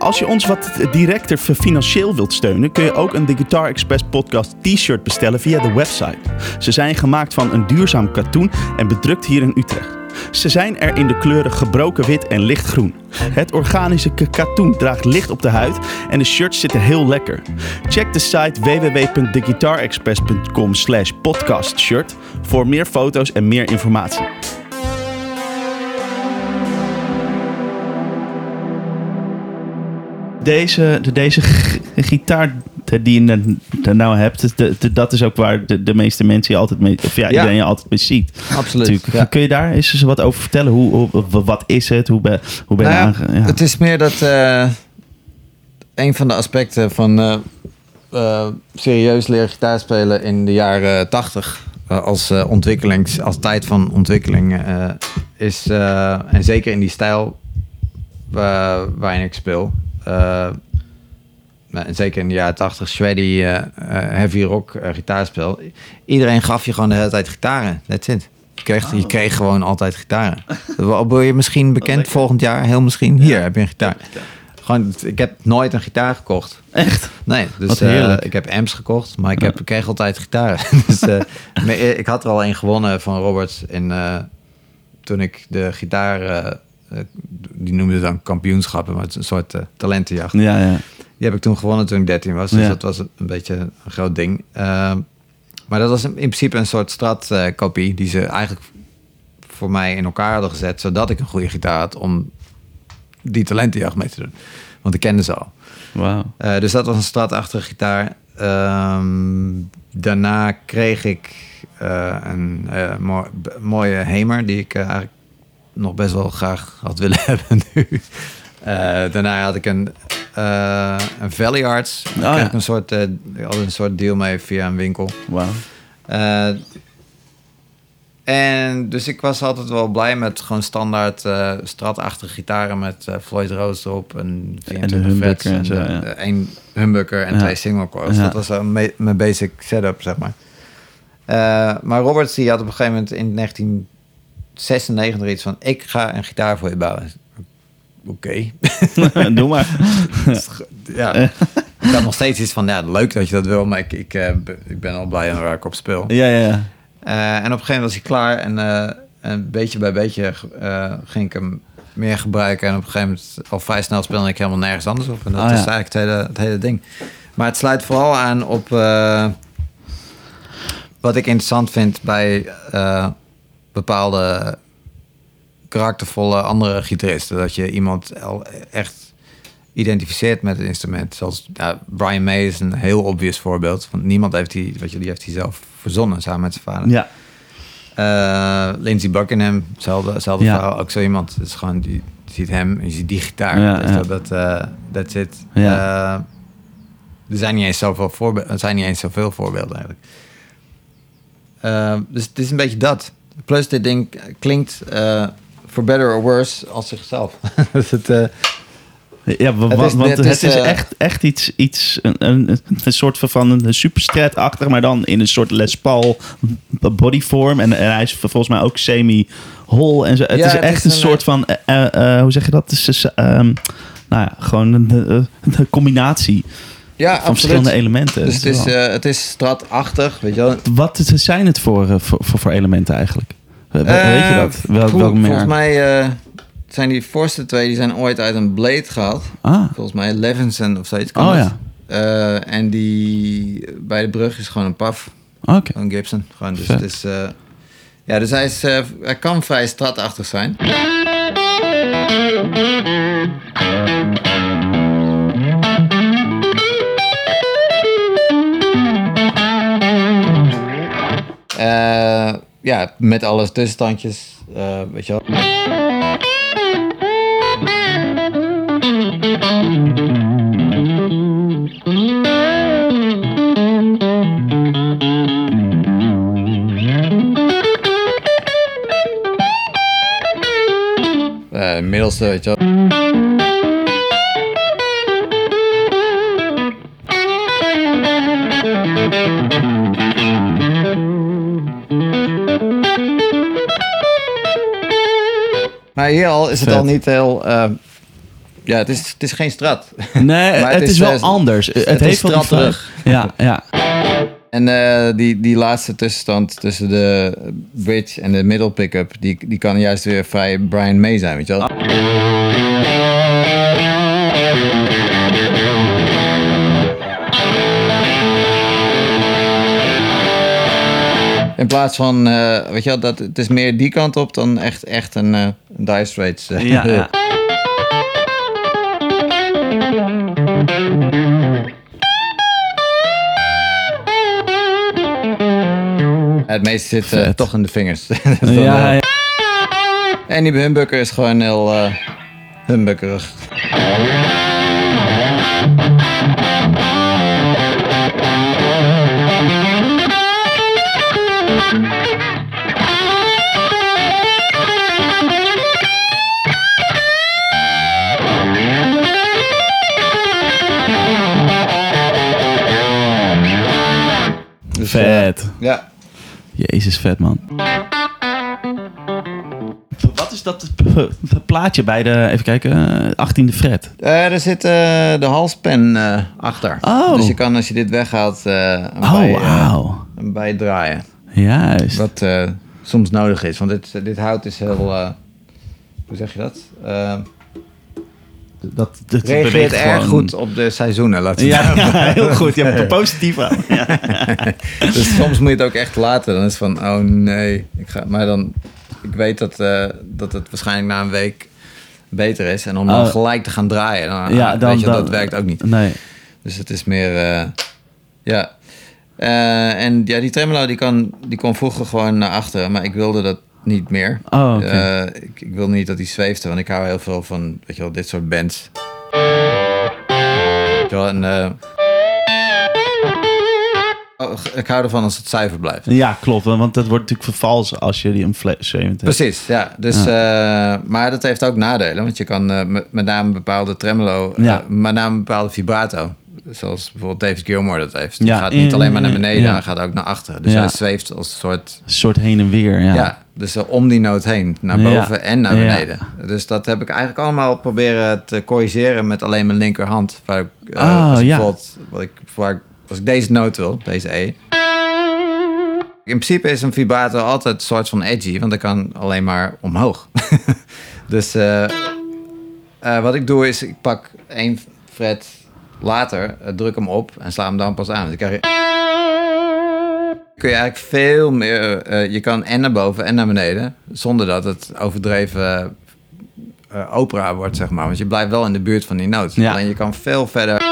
Als je ons wat directer financieel wilt steunen, kun je ook een The Guitar Express podcast t-shirt bestellen via de website. Ze zijn gemaakt van een duurzaam katoen en bedrukt hier in Utrecht. Ze zijn er in de kleuren gebroken wit en lichtgroen. Het organische katoen draagt licht op de huid en de shirts zitten heel lekker. Check de site www.theguitarexpress.com slash podcastshirt voor meer foto's en meer informatie. Deze, de- deze gitaar die je nou hebt, de- de- dat is ook waar de, de meeste mensen je altijd mee, of ja, Ja. iedereen je altijd mee ziet. Absoluut. Ja. Kun je daar eens wat over vertellen? Hoe, wat is het? Hoe ben, hoe ben je Nou ja. Het is meer dat eh, een van de aspecten van eh, eh, serieus leren gitaar spelen in de jaren tachtig als ontwikkelings, als tijd van ontwikkeling is en zeker in die stijl waar, waarin ik speel, en zeker in de jaren 80, Shreddy, eh, eh, heavy rock eh, gitaarspel. Iedereen gaf je gewoon de hele tijd gitaren. That's it. Je kreeg, je kreeg gewoon altijd gitaren. Wil je misschien bekend volgend jaar? Heel misschien. Hier heb je een gitaar. Gewoon, ik heb nooit een gitaar gekocht. Echt? Nee, dus eh, ik heb amps gekocht, maar ik, heb, ik kreeg altijd gitaren. dus, eh, ik had er al een gewonnen van Robert in, eh, toen ik de gitaar, eh, eh, die noemde het dan kampioenschappen, maar het is een soort eh, talentenjacht. Ja, ja. Die heb ik toen gewonnen toen ik 13 was, dus Ja. dat was een beetje een groot ding. Ehm, maar dat was in principe een soort stratkopie die ze eigenlijk voor mij in elkaar hadden gezet, zodat ik een goede gitaar had om die talentenjacht mee te doen. Want ik kende ze al. Eh, dus dat was een stratachtige gitaar. Ehm, daarna kreeg ik eh, een eh, mooie Hamer, die ik eh, eigenlijk nog best wel graag had willen hebben nu. Eh, daarna had ik een, eh een Valley Arts. Oh, ja. een soort, had een soort deal mee via een winkel. En dus ik was altijd wel blij met gewoon standaard stratachtige gitaren met Floyd Rose erop en 24 humbucker frets en zo, ja. één humbucker en Ja. twee single coils. Ja. Dat was mijn basic setup, zeg maar. Maar Roberts die had op een gegeven moment in 1996 iets van... ik ga een gitaar voor je bouwen. Oké. Doe maar. ja. ik had nog steeds iets van, ja, leuk dat je dat wil... maar ik, ik, eh, ik ben al blij aan waar ik op speel. Ja, ja, ja. Eh, en op een gegeven moment was hij klaar en en beetje bij beetje ging ik hem meer gebruiken. En op een gegeven moment al vrij snel speelde ik helemaal nergens anders op. En dat Ah, is eigenlijk het hele, het hele ding. Maar het sluit vooral aan op wat ik interessant vind bij bepaalde karaktervolle andere gitaristen. Dat je iemand al echt identificeert met het instrument. Zoals ja, Brian May is een heel obvious voorbeeld. Want niemand heeft die, wat je, die heeft hij zelf verzonnen samen met zijn vader. Ja. Eh, Lindsey Buckingham, hetzelfde, hetzelfde Ja. verhaal. Ook zo iemand. Het is gewoon, die, je ziet hem, en je ziet die gitaar. Ja, dus ja. dat, that's it. Ja. Eh, er zijn niet eens zoveel voorbeelden. Er zijn niet eens zoveel voorbeelden eigenlijk. Dus het is een beetje dat. Plus dit ding klinkt eh for better or worse als zichzelf. dus het, eh, Ja, Het is- want het het is, eh, echt, echt iets, iets een, een, een soort van- een superstrat-achtig, maar dan in een soort Les Paul bodyform. En, en hij is volgens mij ook semi-hol en zo. Het Ja, is het echt is een, een, soort van, hoe zeg je dat? Het is, ehm, nou ja, gewoon een combinatie ja, van verschillende elementen. Dus het is, eh, het is stratachtig, weet je wel. Wat zijn het voor, eh, voor, voor, voor elementen eigenlijk? We- we- weet je Eh, dat? Welk merk? Volgens mij zijn die voorste twee, die zijn ooit uit een Blade gehaald. Ah, Volgens mij Levinson of zoiets. kan Oh, dat. ja. En die bij de brug is gewoon een paf. oké. Een Gibson. Gewoon, dus, Vet. dus, eh, ja, dus hij, is, hij kan vrij stratachtig zijn. Eh, ja, met alles tussenstandjes. eh, weet je wel. Eh, middelste, weet je wel. Maar hier al is het Vet. al niet heel... eh, ja, het is, het is geen strat. Nee, het, het is, is, wel eh, anders. Het, heeft wel vibe. Ja, ja. En eh, die, die laatste tussenstand tussen de bridge en de middle pick-up, die, die kan juist weer vrij Brian May zijn, weet je wel. In plaats van, eh, weet je wel, dat, het is meer die kant op dan echt, echt een, een Dire Straits. eh. ja, ja. Het meeste zit toch in de vingers. Dan, Ja, ja. En die humbucker is gewoon heel humbuckerig. Dus, Vet. eh, ja. Jezus, vet man. Wat is dat plaatje bij de, even kijken, eh, 18e fret? Eh, er zit eh, de halspen eh, achter. Oh. Dus je kan als je dit weghaalt, eh een Oh, bij, eh, wauw. een bij draaien. Juist. Wat eh, soms nodig is. Want dit, dit hout is heel... eh, hoe zeg je dat? Dat, dat reageert erg gewoon. goed op de seizoenen. Laten we Ja, heel goed. Je hebt er positief aan. Ja. Dus soms moet je het ook echt laten. Dan is het van, oh nee. Ik ga, maar dan, ik weet dat, eh, dat het waarschijnlijk na een week beter is. En om dan Oh. gelijk te gaan draaien, dan, Ja, dan- weet je, dan- dat werkt ook niet. Nee. Dus het is meer, eh, ja. Eh, en ja, die tremolo die kan, die kon vroeger gewoon naar achteren, maar ik wilde dat niet meer. Oh. Eh, ik, ik wilde niet dat hij zweefde, want ik hou heel veel van, weet je wel, dit soort bands. Weet je wel, en, eh, oh, ik hou ervan als het zuiver blijft. Ja, klopt. Want dat wordt natuurlijk vervals als je die een flat 70 hebt. Precies, ja. Dus, eh, maar dat heeft ook nadelen. Want je kan met, name een bepaalde tremolo, Ja. met name een bepaalde vibrato. Zoals bijvoorbeeld David Gilmour dat heeft. Die Ja. gaat niet alleen maar naar beneden, Ja. hij gaat ook naar achteren. Dus Ja. hij zweeft als een soort... Een soort heen en weer, ja. Dus eh, om die noot heen, naar Ja. boven en naar Ja. beneden. Dus dat heb ik eigenlijk allemaal proberen te corrigeren met alleen mijn linkerhand. Waar ik, eh, Ah, als ik ja. bijvoorbeeld, wat ik, waar ik- als ik deze noot wil, deze E. In principe is een vibrato altijd een soort van edgy, want ik kan alleen maar omhoog. dus eh, wat ik doe is, ik pak één fret later, druk hem op en sla hem dan pas aan. Dus dan krijg je kun je eigenlijk veel meer. eh, je kan en naar boven en naar beneden. Zonder dat het overdreven eh, opera wordt, zeg maar. Want je blijft wel in de buurt van die noot. Ja. Alleen je kan veel verder.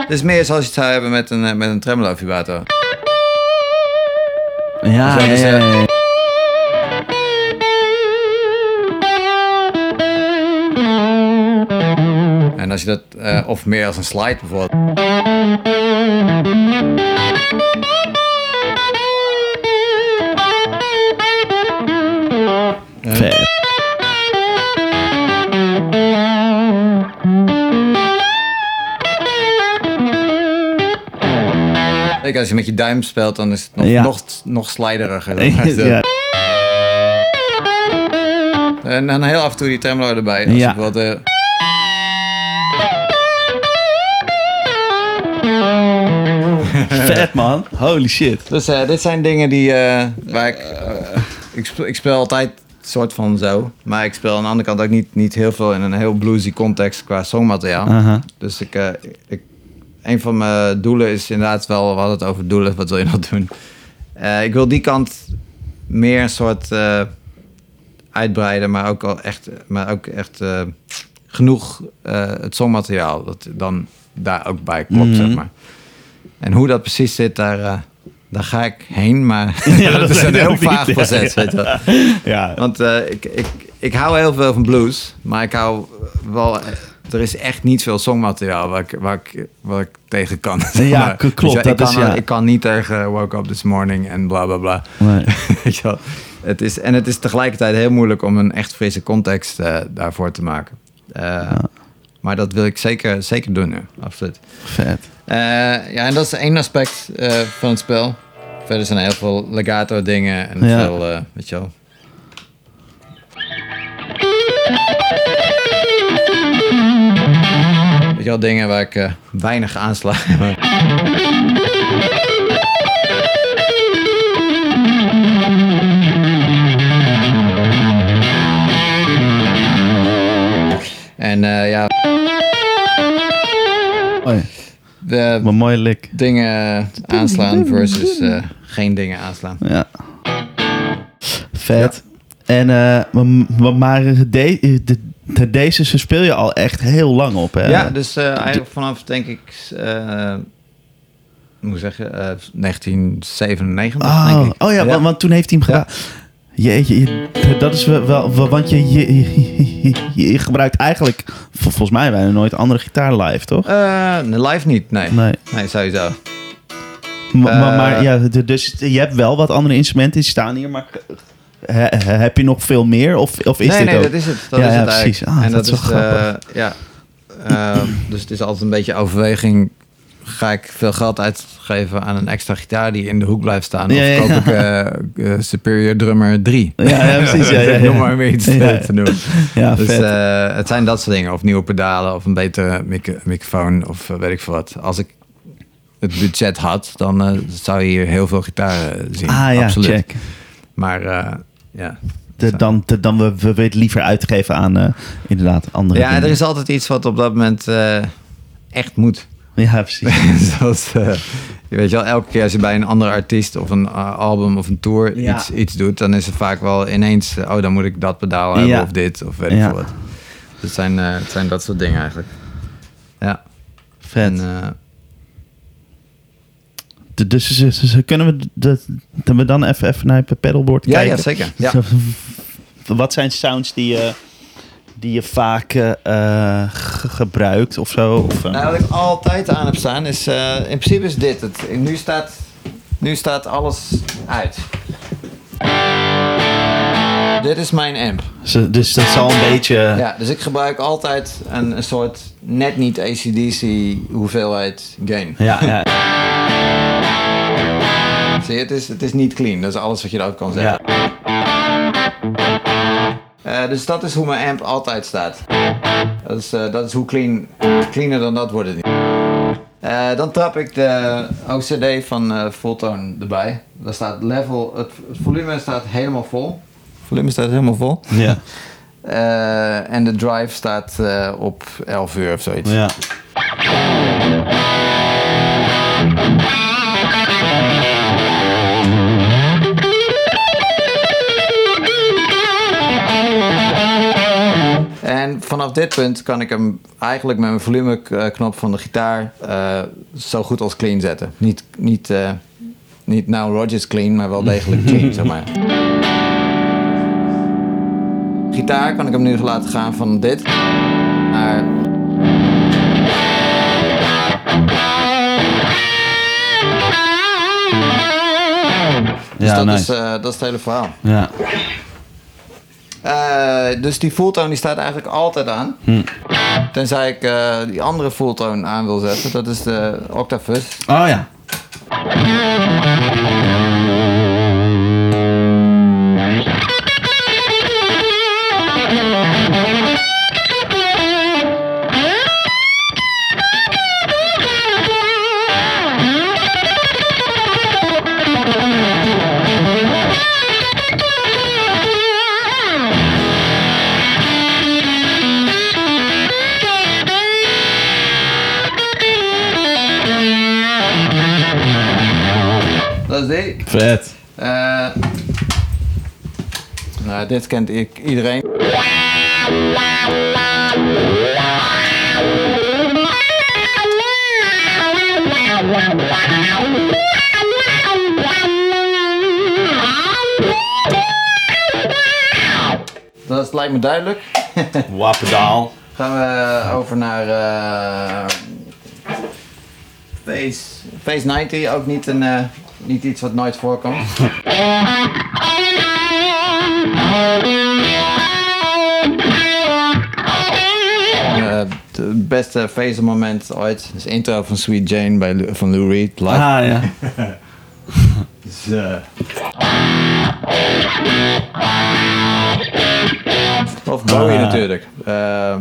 Het is meer zoals je het zou hebben met een, eh, met een tremolo vibrato. Ja, ja, dus, ja, ja. Als je dat, eh, of meer als een slide bijvoorbeeld. Kijk, als je met je duim speelt, dan is het nog, Ja. nog, nog slideriger. je- ja. En dan heel af en toe die tremolo erbij. Als Ja. ik bijvoorbeeld, eh, Vet, man. Holy shit. Dus eh, dit zijn dingen die, eh, waar ik, eh, ik, speel, ik speel altijd soort van zo. Maar ik speel aan de andere kant ook niet, niet heel veel in een heel bluesy context qua songmateriaal. Dus ik, ik, een van mijn doelen is inderdaad wel, we hadden het over doelen, wat wil je nog doen? Ik wil die kant meer een soort uitbreiden, maar ook, al echt, maar ook echt genoeg het songmateriaal dat dan daar ook bij klopt, Mhm. zeg maar. En hoe dat precies zit, daar, eh, daar ga ik heen, maar Ja, dat dat is een heel niet, vaag proces, ja. weet je wel. Ja. Want eh, ik, ik, ik hou heel veel van blues, maar ik hou wel. Er is echt niet veel songmateriaal waar ik, waar ik, waar ik tegen kan. Ja, maar. klopt, wel, dat ik, is, kan, ja. ik kan niet tegen Woke Up This Morning en bla bla bla. Nee. Weet je wel. Het is, en het is tegelijkertijd heel moeilijk om een echt frisse context eh, daarvoor te maken. Maar dat wil ik zeker, zeker doen nu, absoluut. Vet. Eh, ja, en dat is één aspect eh, van het spel. Verder zijn er heel veel legato dingen en Ja. veel, eh, weet je wel. Weet je wel, dingen waar ik weinig aansla. en eh, ja, Oh, ja. de Wat mooie lik. dingen aanslaan versus eh, geen dingen aanslaan. Ja. Vet. En, eh, maar- de, de, de- deze speel je al echt heel lang op, hè? Ja, dus eh, eigenlijk vanaf denk ik, eh hoe zeg je, eh, 1997 Oh, denk ik. oh ja, Want, want toen heeft hij hem gedaan. Jeetje, je- dat is wel, want je, je, je, je gebruikt eigenlijk vol- volgens mij bijna nooit andere gitaar live, toch? Eh, nee, live niet, nee. Nee. Nee, sowieso. Maar, maar, Eh, maar ja, dus je hebt wel wat andere instrumenten die staan hier, maar he- he- heb je nog veel meer? Of, of is nee, dit nee, ook? dat is het. Dat Ja, is ja, het precies. Ah, en dat dat, is is, wel eh, ja. Eh, dus het is altijd een beetje overweging ga ik veel geld uitgeven aan een extra gitaar die in de hoek blijft staan? Ja, of koop ja. ik eh, eh, Superior Drummer 3? Ja, ja, precies. Ja, ja. Om maar weer iets Ja. te doen. Ja, dus vet. eh, het zijn dat soort dingen. Of nieuwe pedalen of een betere mic- microfoon of eh, weet ik veel wat. Als ik het budget had, dan eh, zou je hier heel veel gitaren zien. ah ja, Absoluut. check. Maar eh, ja. De, dan, de, dan we, we het liever uitgeven aan eh, inderdaad andere Ja, dingen. er is altijd iets wat op dat moment eh, echt moet. Ja, precies. Zoals, eh, je weet je wel, elke keer als je bij een andere artiest of een eh, album of een tour Ja. iets, iets doet, dan is het vaak wel ineens, eh, oh, dan moet ik dat pedaal hebben Ja. of dit of weet ik veel wat. Dus het zijn, eh, het zijn dat soort dingen eigenlijk. Ja. Vet. En, eh, dus ze- ze- kunnen we, dat we dan even, even naar het pedalboard ja, kijken? ja, zeker. Ja. Wat zijn sounds die die je vaak eh, ge- gebruikt of zo? Of, eh? Nou, wat ik altijd aan heb staan is, eh, in principe is dit het. Nu staat, nu staat alles uit. Dit is mijn amp. Dus dat zal een beetje... Ja, dus ik gebruik altijd een, een soort net niet ACDC hoeveelheid gain. Ja, ja, Zie je, het is, het is niet clean. Dat is alles wat je eruit kan zeggen. ja. Eh, dus dat is hoe mijn amp altijd staat. Dat is, eh, dat is hoe clean, cleaner dan dat wordt het niet. Eh, dan trap ik de OCD van Fulltone erbij. Daar staat level, het, het volume staat helemaal vol. Het volume staat helemaal vol. ja. En de drive staat op 11 uur of zoiets. ja. En vanaf dit punt kan ik hem eigenlijk met mijn volumeknop van de gitaar eh, zo goed als clean zetten. Niet, niet, eh, niet nou Rogers clean, maar wel degelijk clean, zeg maar. Gitaar kan ik hem nu laten gaan van dit naar... Dus Ja, dat, nice. is, eh, dat is het hele verhaal. ja. Eh, dus die fulltone die staat eigenlijk altijd aan. Hm. Tenzij ik eh, die andere fulltone aan wil zetten. Dat is de Octavus. Oh ja. Die. Vet. Eh, nou, dit kent iedereen. Dat lijkt me duidelijk. Wappedaal. Gaan we over naar eh Phase, Phase 90. Ook niet, een, eh, niet iets wat nooit voorkomt. Eh, Het beste Phase moment ooit is intro van Sweet Jane bij Lou- van Lou Reed live. Ah ja. Dus, eh, Of Bowie Ah. natuurlijk. Ehm,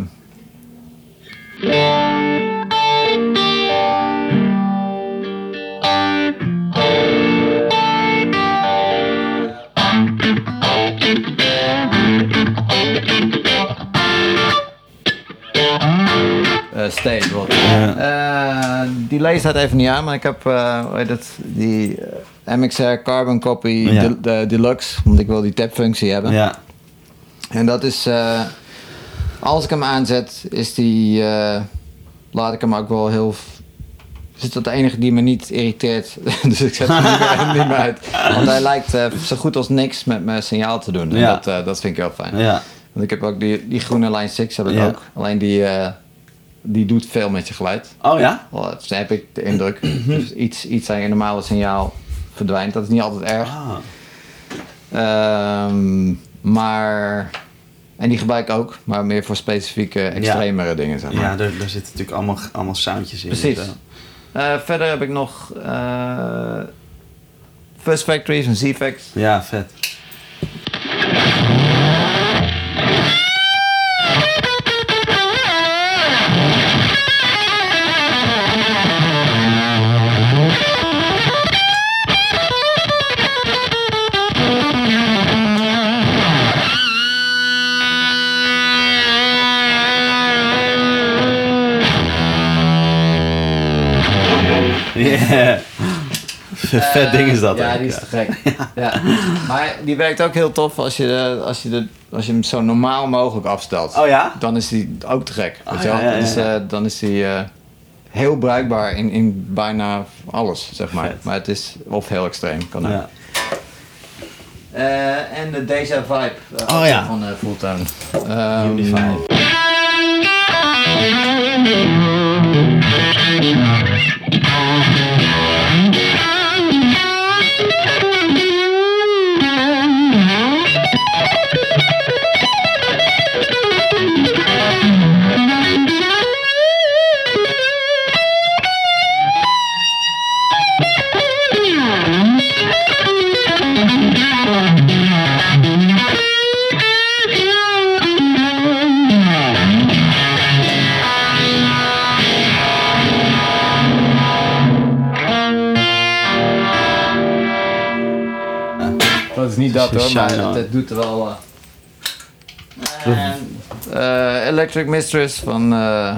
eh, die lees staat even niet aan, maar ik heb hoe heet het, die eh, MXR Carbon Copy Ja. de, de- Deluxe, want ik wil die tapfunctie hebben. Ja. En dat is, als ik hem aanzet, is die, laat ik hem ook wel heel... Is dat de enige die me niet irriteert. dus ik zet hem niet meer, niet meer uit. Want hij lijkt zo goed als niks met mijn signaal te doen. En Ja. dat, dat vind ik heel fijn. Ja. Want ik heb ook die, die groene Line 6 heb ik Ja. ook. Alleen die, die doet veel met je geluid. Oh ja? Dat heb ik de indruk. dus iets, iets aan je normale signaal verdwijnt. Dat is niet altijd erg. Ah. Ehm, maar... En die gebruik ik ook, maar meer voor specifieke, extremere dingen, zeg maar. Ja, daar, daar zitten natuurlijk allemaal, allemaal soundjes in. Precies. Dus, eh, verder heb ik nog eh First Factory van Z-Facts. Ja, vet. Vet ding is dat. Ja, die is te gek. Ja. Maar die werkt ook heel tof als je, als je, de, als je hem zo normaal mogelijk afstelt. Oh ja? Dan is die ook te gek. Oh, weet je wel? ja, ja, ja, Dus, eh, dan is die eh, heel bruikbaar in, in bijna alles, zeg maar. Vet. Maar het is of heel extreem. Kan ook. Ja. Eh, en de Deja Vibe Oh, van Fulltone. Ehm, Unified. Niet dat hoor, maar het, het doet er wel. eh. Eh, Electric Mistress van. eh,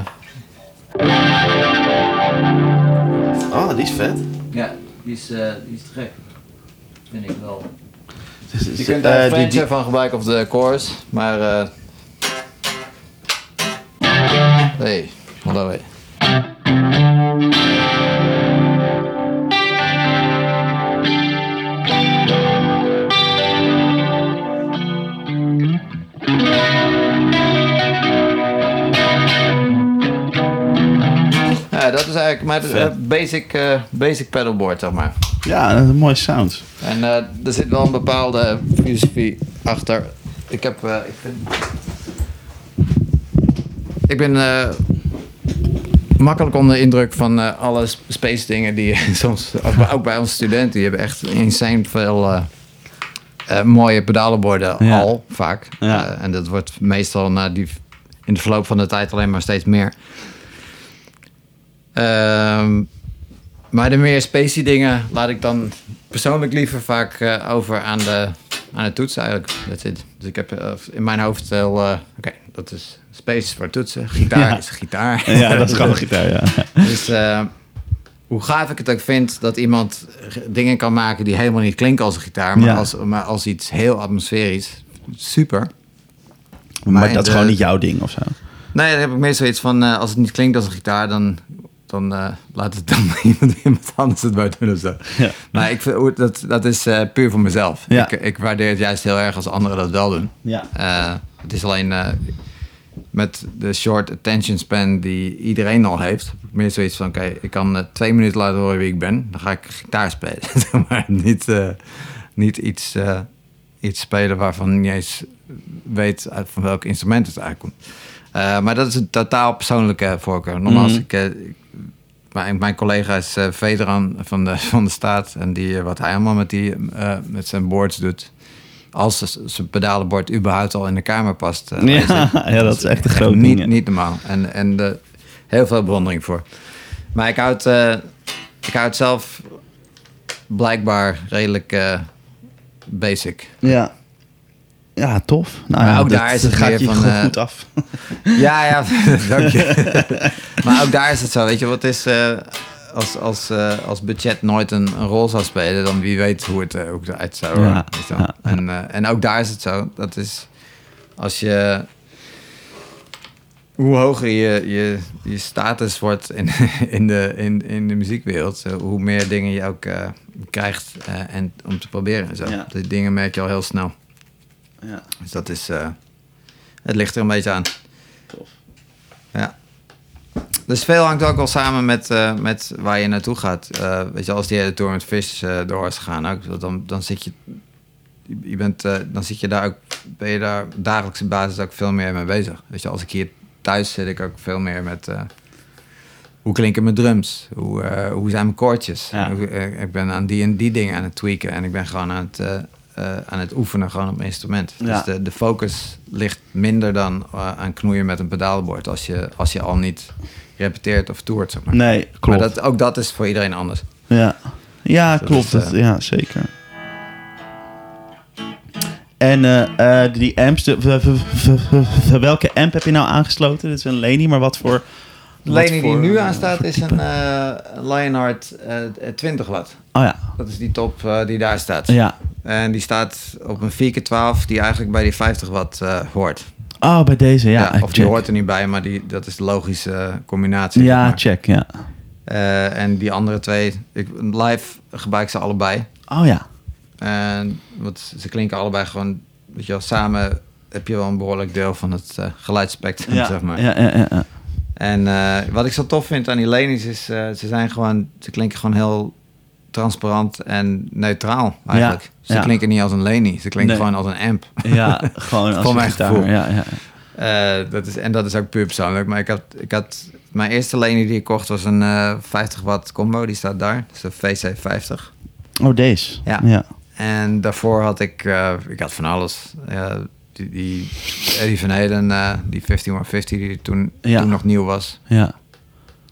Oh, die is vet. ja, die is, eh, die is te gek. Vind ik wel. Je kunt daar die- French die- van gebruiken of de chorus, maar. Eh, basic, eh, basic pedalboard, zeg maar. Ja, dat is een mooie sound. En eh, er zit wel een bepaalde filosofie achter. Ik heb. eh, ik, vind... ik ben makkelijk onder de indruk van eh, alle sp- space dingen die je soms. Ook bij, onze studenten. Die hebben echt insane veel. mooie pedalenborden Ja. al, vaak. Ja. En dat wordt meestal na die, in de verloop van de tijd alleen maar steeds meer. Ehm, maar de meer spacey dingen laat ik dan persoonlijk liever vaak eh, over aan de, aan de toetsen eigenlijk. That's it. Dus ik heb eh, in mijn hoofd wel, eh, oké, dat is space voor toetsen. Gitaar Ja. is gitaar. Ja, dat is gewoon gitaar, ja. Dus hoe gaaf ik het ook vind dat iemand dingen kan maken die helemaal niet klinken als een gitaar, maar, Ja. als, maar als iets heel atmosferisch. Super. Maar, dat is de- gewoon niet jouw ding of zo. Nee, dan heb ik meestal iets van, als het niet klinkt als een gitaar, dan, dan eh, laat het dan iemand, anders het maar doen of zo. Ja. Maar ik vind, dat, dat is eh, puur voor mezelf. Ja. Ik, ik waardeer het juist heel erg als anderen dat wel doen. Ja. Eh, het is alleen met de short attention span die iedereen al heeft. heb ik Meer zoiets van, oké, ik kan twee minuten laten horen wie ik ben. Dan ga ik gitaar spelen. Maar niet, niet iets, iets spelen waarvan je niet eens weet van welk instrument het eigenlijk komt. Eh, maar dat is een totaal persoonlijke voorkeur. Normaal als Mhm. ik... eh, ik- mijn, mijn collega is eh Vedran van de, van de staat. En die, wat hij allemaal met, die, met zijn boards doet. Als zijn pedalenbord überhaupt al in de kamer past. Ja, dat is echt een groot niet, niet normaal. En, en heel veel bewondering voor. Maar ik houd, eh, ik houd zelf blijkbaar redelijk basic. Ja. Ja, tof. Nou, Maar ja, ook dat daar is het gaat je van, goed, eh, goed af. Ja, ja, dank je. maar ook daar is het zo, weet je, wat is... eh, als, als, eh, als budget nooit een, een rol zou spelen, dan wie weet hoe het, hoe het eruit zou. Ja. En, en ook daar is het zo. Dat is als je. Hoe hoger je, je, je status wordt in, in, de, in, in de muziekwereld, hoe meer dingen je ook krijgt en om te proberen. en Zo. Ja. Die dingen merk je al heel snel. Ja, Dus dat is. eh, het ligt er een beetje aan. tof. Ja. Dus veel hangt ook wel samen met, eh, met waar je naartoe gaat. Eh, weet je, als die hele tour met eh, door is gegaan, ook, dan, dan zit je, je bent, dan zit je daar ook, ben je daar dagelijkse basis ook veel meer mee bezig. Weet je, als ik hier thuis zit, ik ook veel meer met hoe klinken mijn drums? Hoe, hoe zijn mijn koortjes? Ja. Ik ben aan die en die dingen aan het tweaken. En ik ben gewoon aan het, eh, aan het oefenen gewoon op instrument. Ja. Dus de, de focus ligt minder dan eh, aan knoeien met een pedaalbord... als je, als je al niet repeteert of toert, zeg maar. Nee, klopt. Maar dat, ook dat is voor iedereen anders. Ja, ja klopt. dat, eh, ja, zeker. En die amps, de, welke amp heb je nou aangesloten? Dit is een Leni, maar wat voor... De lening die nu eh, aanstaat voor is een eh Lionheart eh, 20 watt. Oh ja, Dat is die top eh, die daar staat. ja. En die staat op een 4x12 die eigenlijk bij die 50 watt eh, hoort. Oh, bij deze, ja. Ja, of die check. hoort er niet bij, maar die, dat is de logische eh, combinatie. zeg Ja, maar. check, ja. Eh, en die andere twee, ik, live gebruik ik ze allebei. Oh ja, En wat, ze klinken allebei gewoon, weet je wel, samen heb je wel een behoorlijk deel van het eh geluidsspectrum, ja, zeg maar. ja, ja, ja, ja. En eh, wat ik zo tof vind aan die Lenies is, eh, ze zijn gewoon, ze klinken gewoon heel transparant en neutraal eigenlijk. Ja, ze ja. klinken niet als een Leni, ze klinken Nee. gewoon als een amp. Ja, gewoon als Voor een mijn gitaar. gevoel. Ja, ja. Eh, dat is, en dat is ook puur persoonlijk. Maar ik had, ik had mijn eerste Leni die ik kocht was een eh 50 watt combo. Die staat daar. Dat is een VC50. Oh, deze. Ja. ja. En daarvoor had ik, ik had van alles. Die, die Eddie Van Halen, eh, die 15150 die toen, Ja. toen nog nieuw was. ja.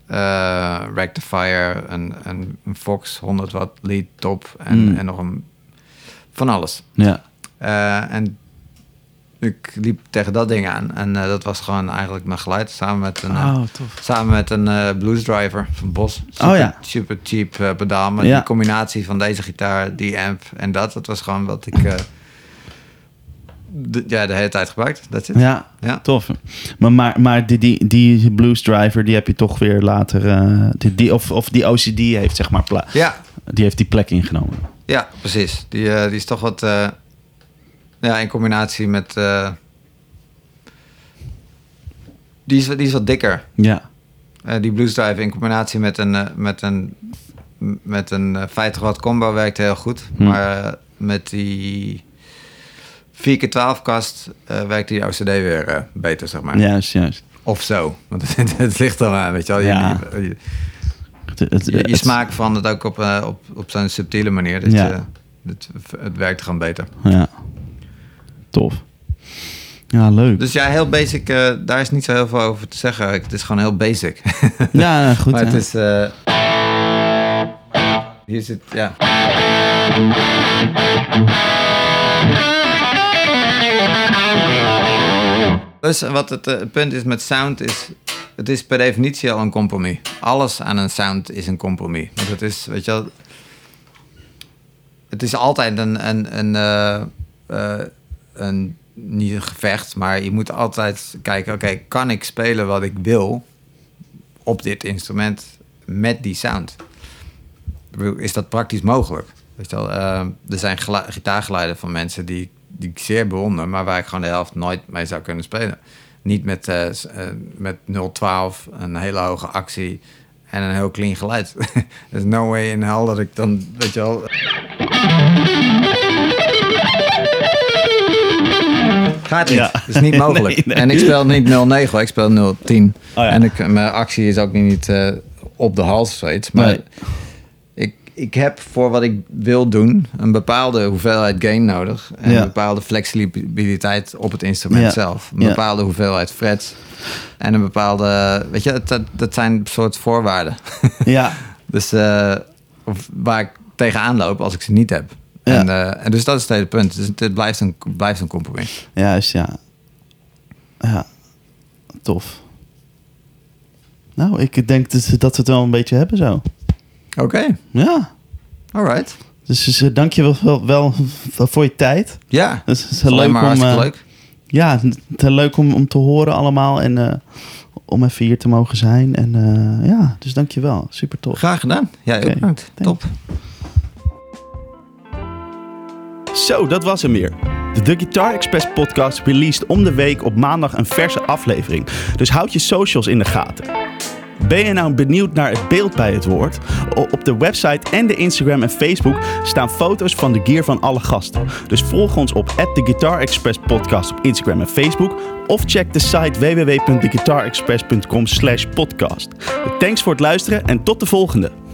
Eh, Rectifier, een, een, een Fox 100 watt lead top en, Mm. en nog een van alles. ja. Eh, en ik liep tegen dat ding aan en dat was gewoon eigenlijk mijn geluid samen met een, Oh, samen met een blues driver van Bos. Super, Oh ja. super cheap pedaal, maar Ja. die combinatie van deze gitaar, die amp en dat, dat was gewoon wat ik de, ja, de hele tijd gebruikt. Dat is Ja, Ja. tof. Maar, maar, maar die, die, die blues driver, die heb je toch weer later... eh, die, die, of, of die OCD heeft zeg maar... pla- Ja, die heeft die plek ingenomen. ja, precies. Die, eh, die is toch wat eh, ja, in combinatie met die, is, die is wat dikker. Ja. Die blues drive in combinatie met een, met een, met een eh, 50 watt combo werkt heel goed. Hm. Maar met die 4x12 kast eh, werkt die OCD weer eh, beter, zeg maar. Juist, juist. Of zo. Want het, het ligt er aan, weet je wel. Je, Ja. je, je, Het, het, je, het- smaak van het ook op, eh, op, op zo'n subtiele manier. Dat Ja. je, het, het werkt gewoon beter. Ja. Tof. Ja, leuk. Dus ja, heel basic. eh, daar is niet zo heel veel over te zeggen. Het is gewoon heel basic. ja, goed. maar het is... eh, hier zit... Ja. Dus wat het eh, punt is met sound is... Het is per definitie al een compromis. Alles aan een sound is een compromis. Want het is, weet je wel... Het is altijd een... een, een, eh, eh, een niet een gevecht, maar je moet altijd kijken... Oké, kan ik spelen wat ik wil op dit instrument met die sound? Is dat praktisch mogelijk? Weet je wel, er zijn gelu- gitaargeluiden van mensen die, die ik zeer bewonder, maar waar ik gewoon de helft nooit mee zou kunnen spelen. Niet met, eh, met 012, een hele hoge actie en een heel clean geluid. There's no way in hell dat ik dan, weet je wel... Gaat niet. Ja. Dat is niet mogelijk. Nee, nee. En ik speel niet 09, hoor. ik speel 010. Oh ja. En ik, mijn actie is ook niet eh, op de hals of zoiets. Maar Nee. Ik, heb voor wat ik wil doen een bepaalde hoeveelheid gain nodig. En Ja. een bepaalde flexibiliteit op het instrument Ja. zelf. Een Ja. bepaalde hoeveelheid frets. En een bepaalde, weet je, dat- dat, zijn soort voorwaarden. Ja. dus eh, of waar ik tegenaan loop als ik ze niet heb. En, eh, en dus dat is het hele punt. Dus het, blijft, een, blijft een compromis. Juist, ja. Ja. Tof. Nou, ik denk dat, dat we het wel een beetje hebben zo. Oké, Ja. alright. Dus, dus eh, dank je wel, wel, wel voor je tijd. Ja, Het is, heel leuk om, eh, leuk. Ja, het is heel leuk om, om te horen allemaal en eh, om even hier te mogen zijn. En ja, dus dank je wel. Super tof. Graag gedaan. Ja, bedankt. thanks. Top. Zo, dat was hem weer. De The Guitar Express podcast released om de week op maandag een verse aflevering. Dus houd je socials in de gaten. Ben je nou benieuwd naar het beeld bij het woord? Op de website en de Instagram en Facebook staan foto's van de gear van alle gasten. Dus volg ons op The Guitar podcast op Instagram en Facebook. Of check de site www.theguitarexpress.com slash podcast. Thanks voor het luisteren en tot de volgende.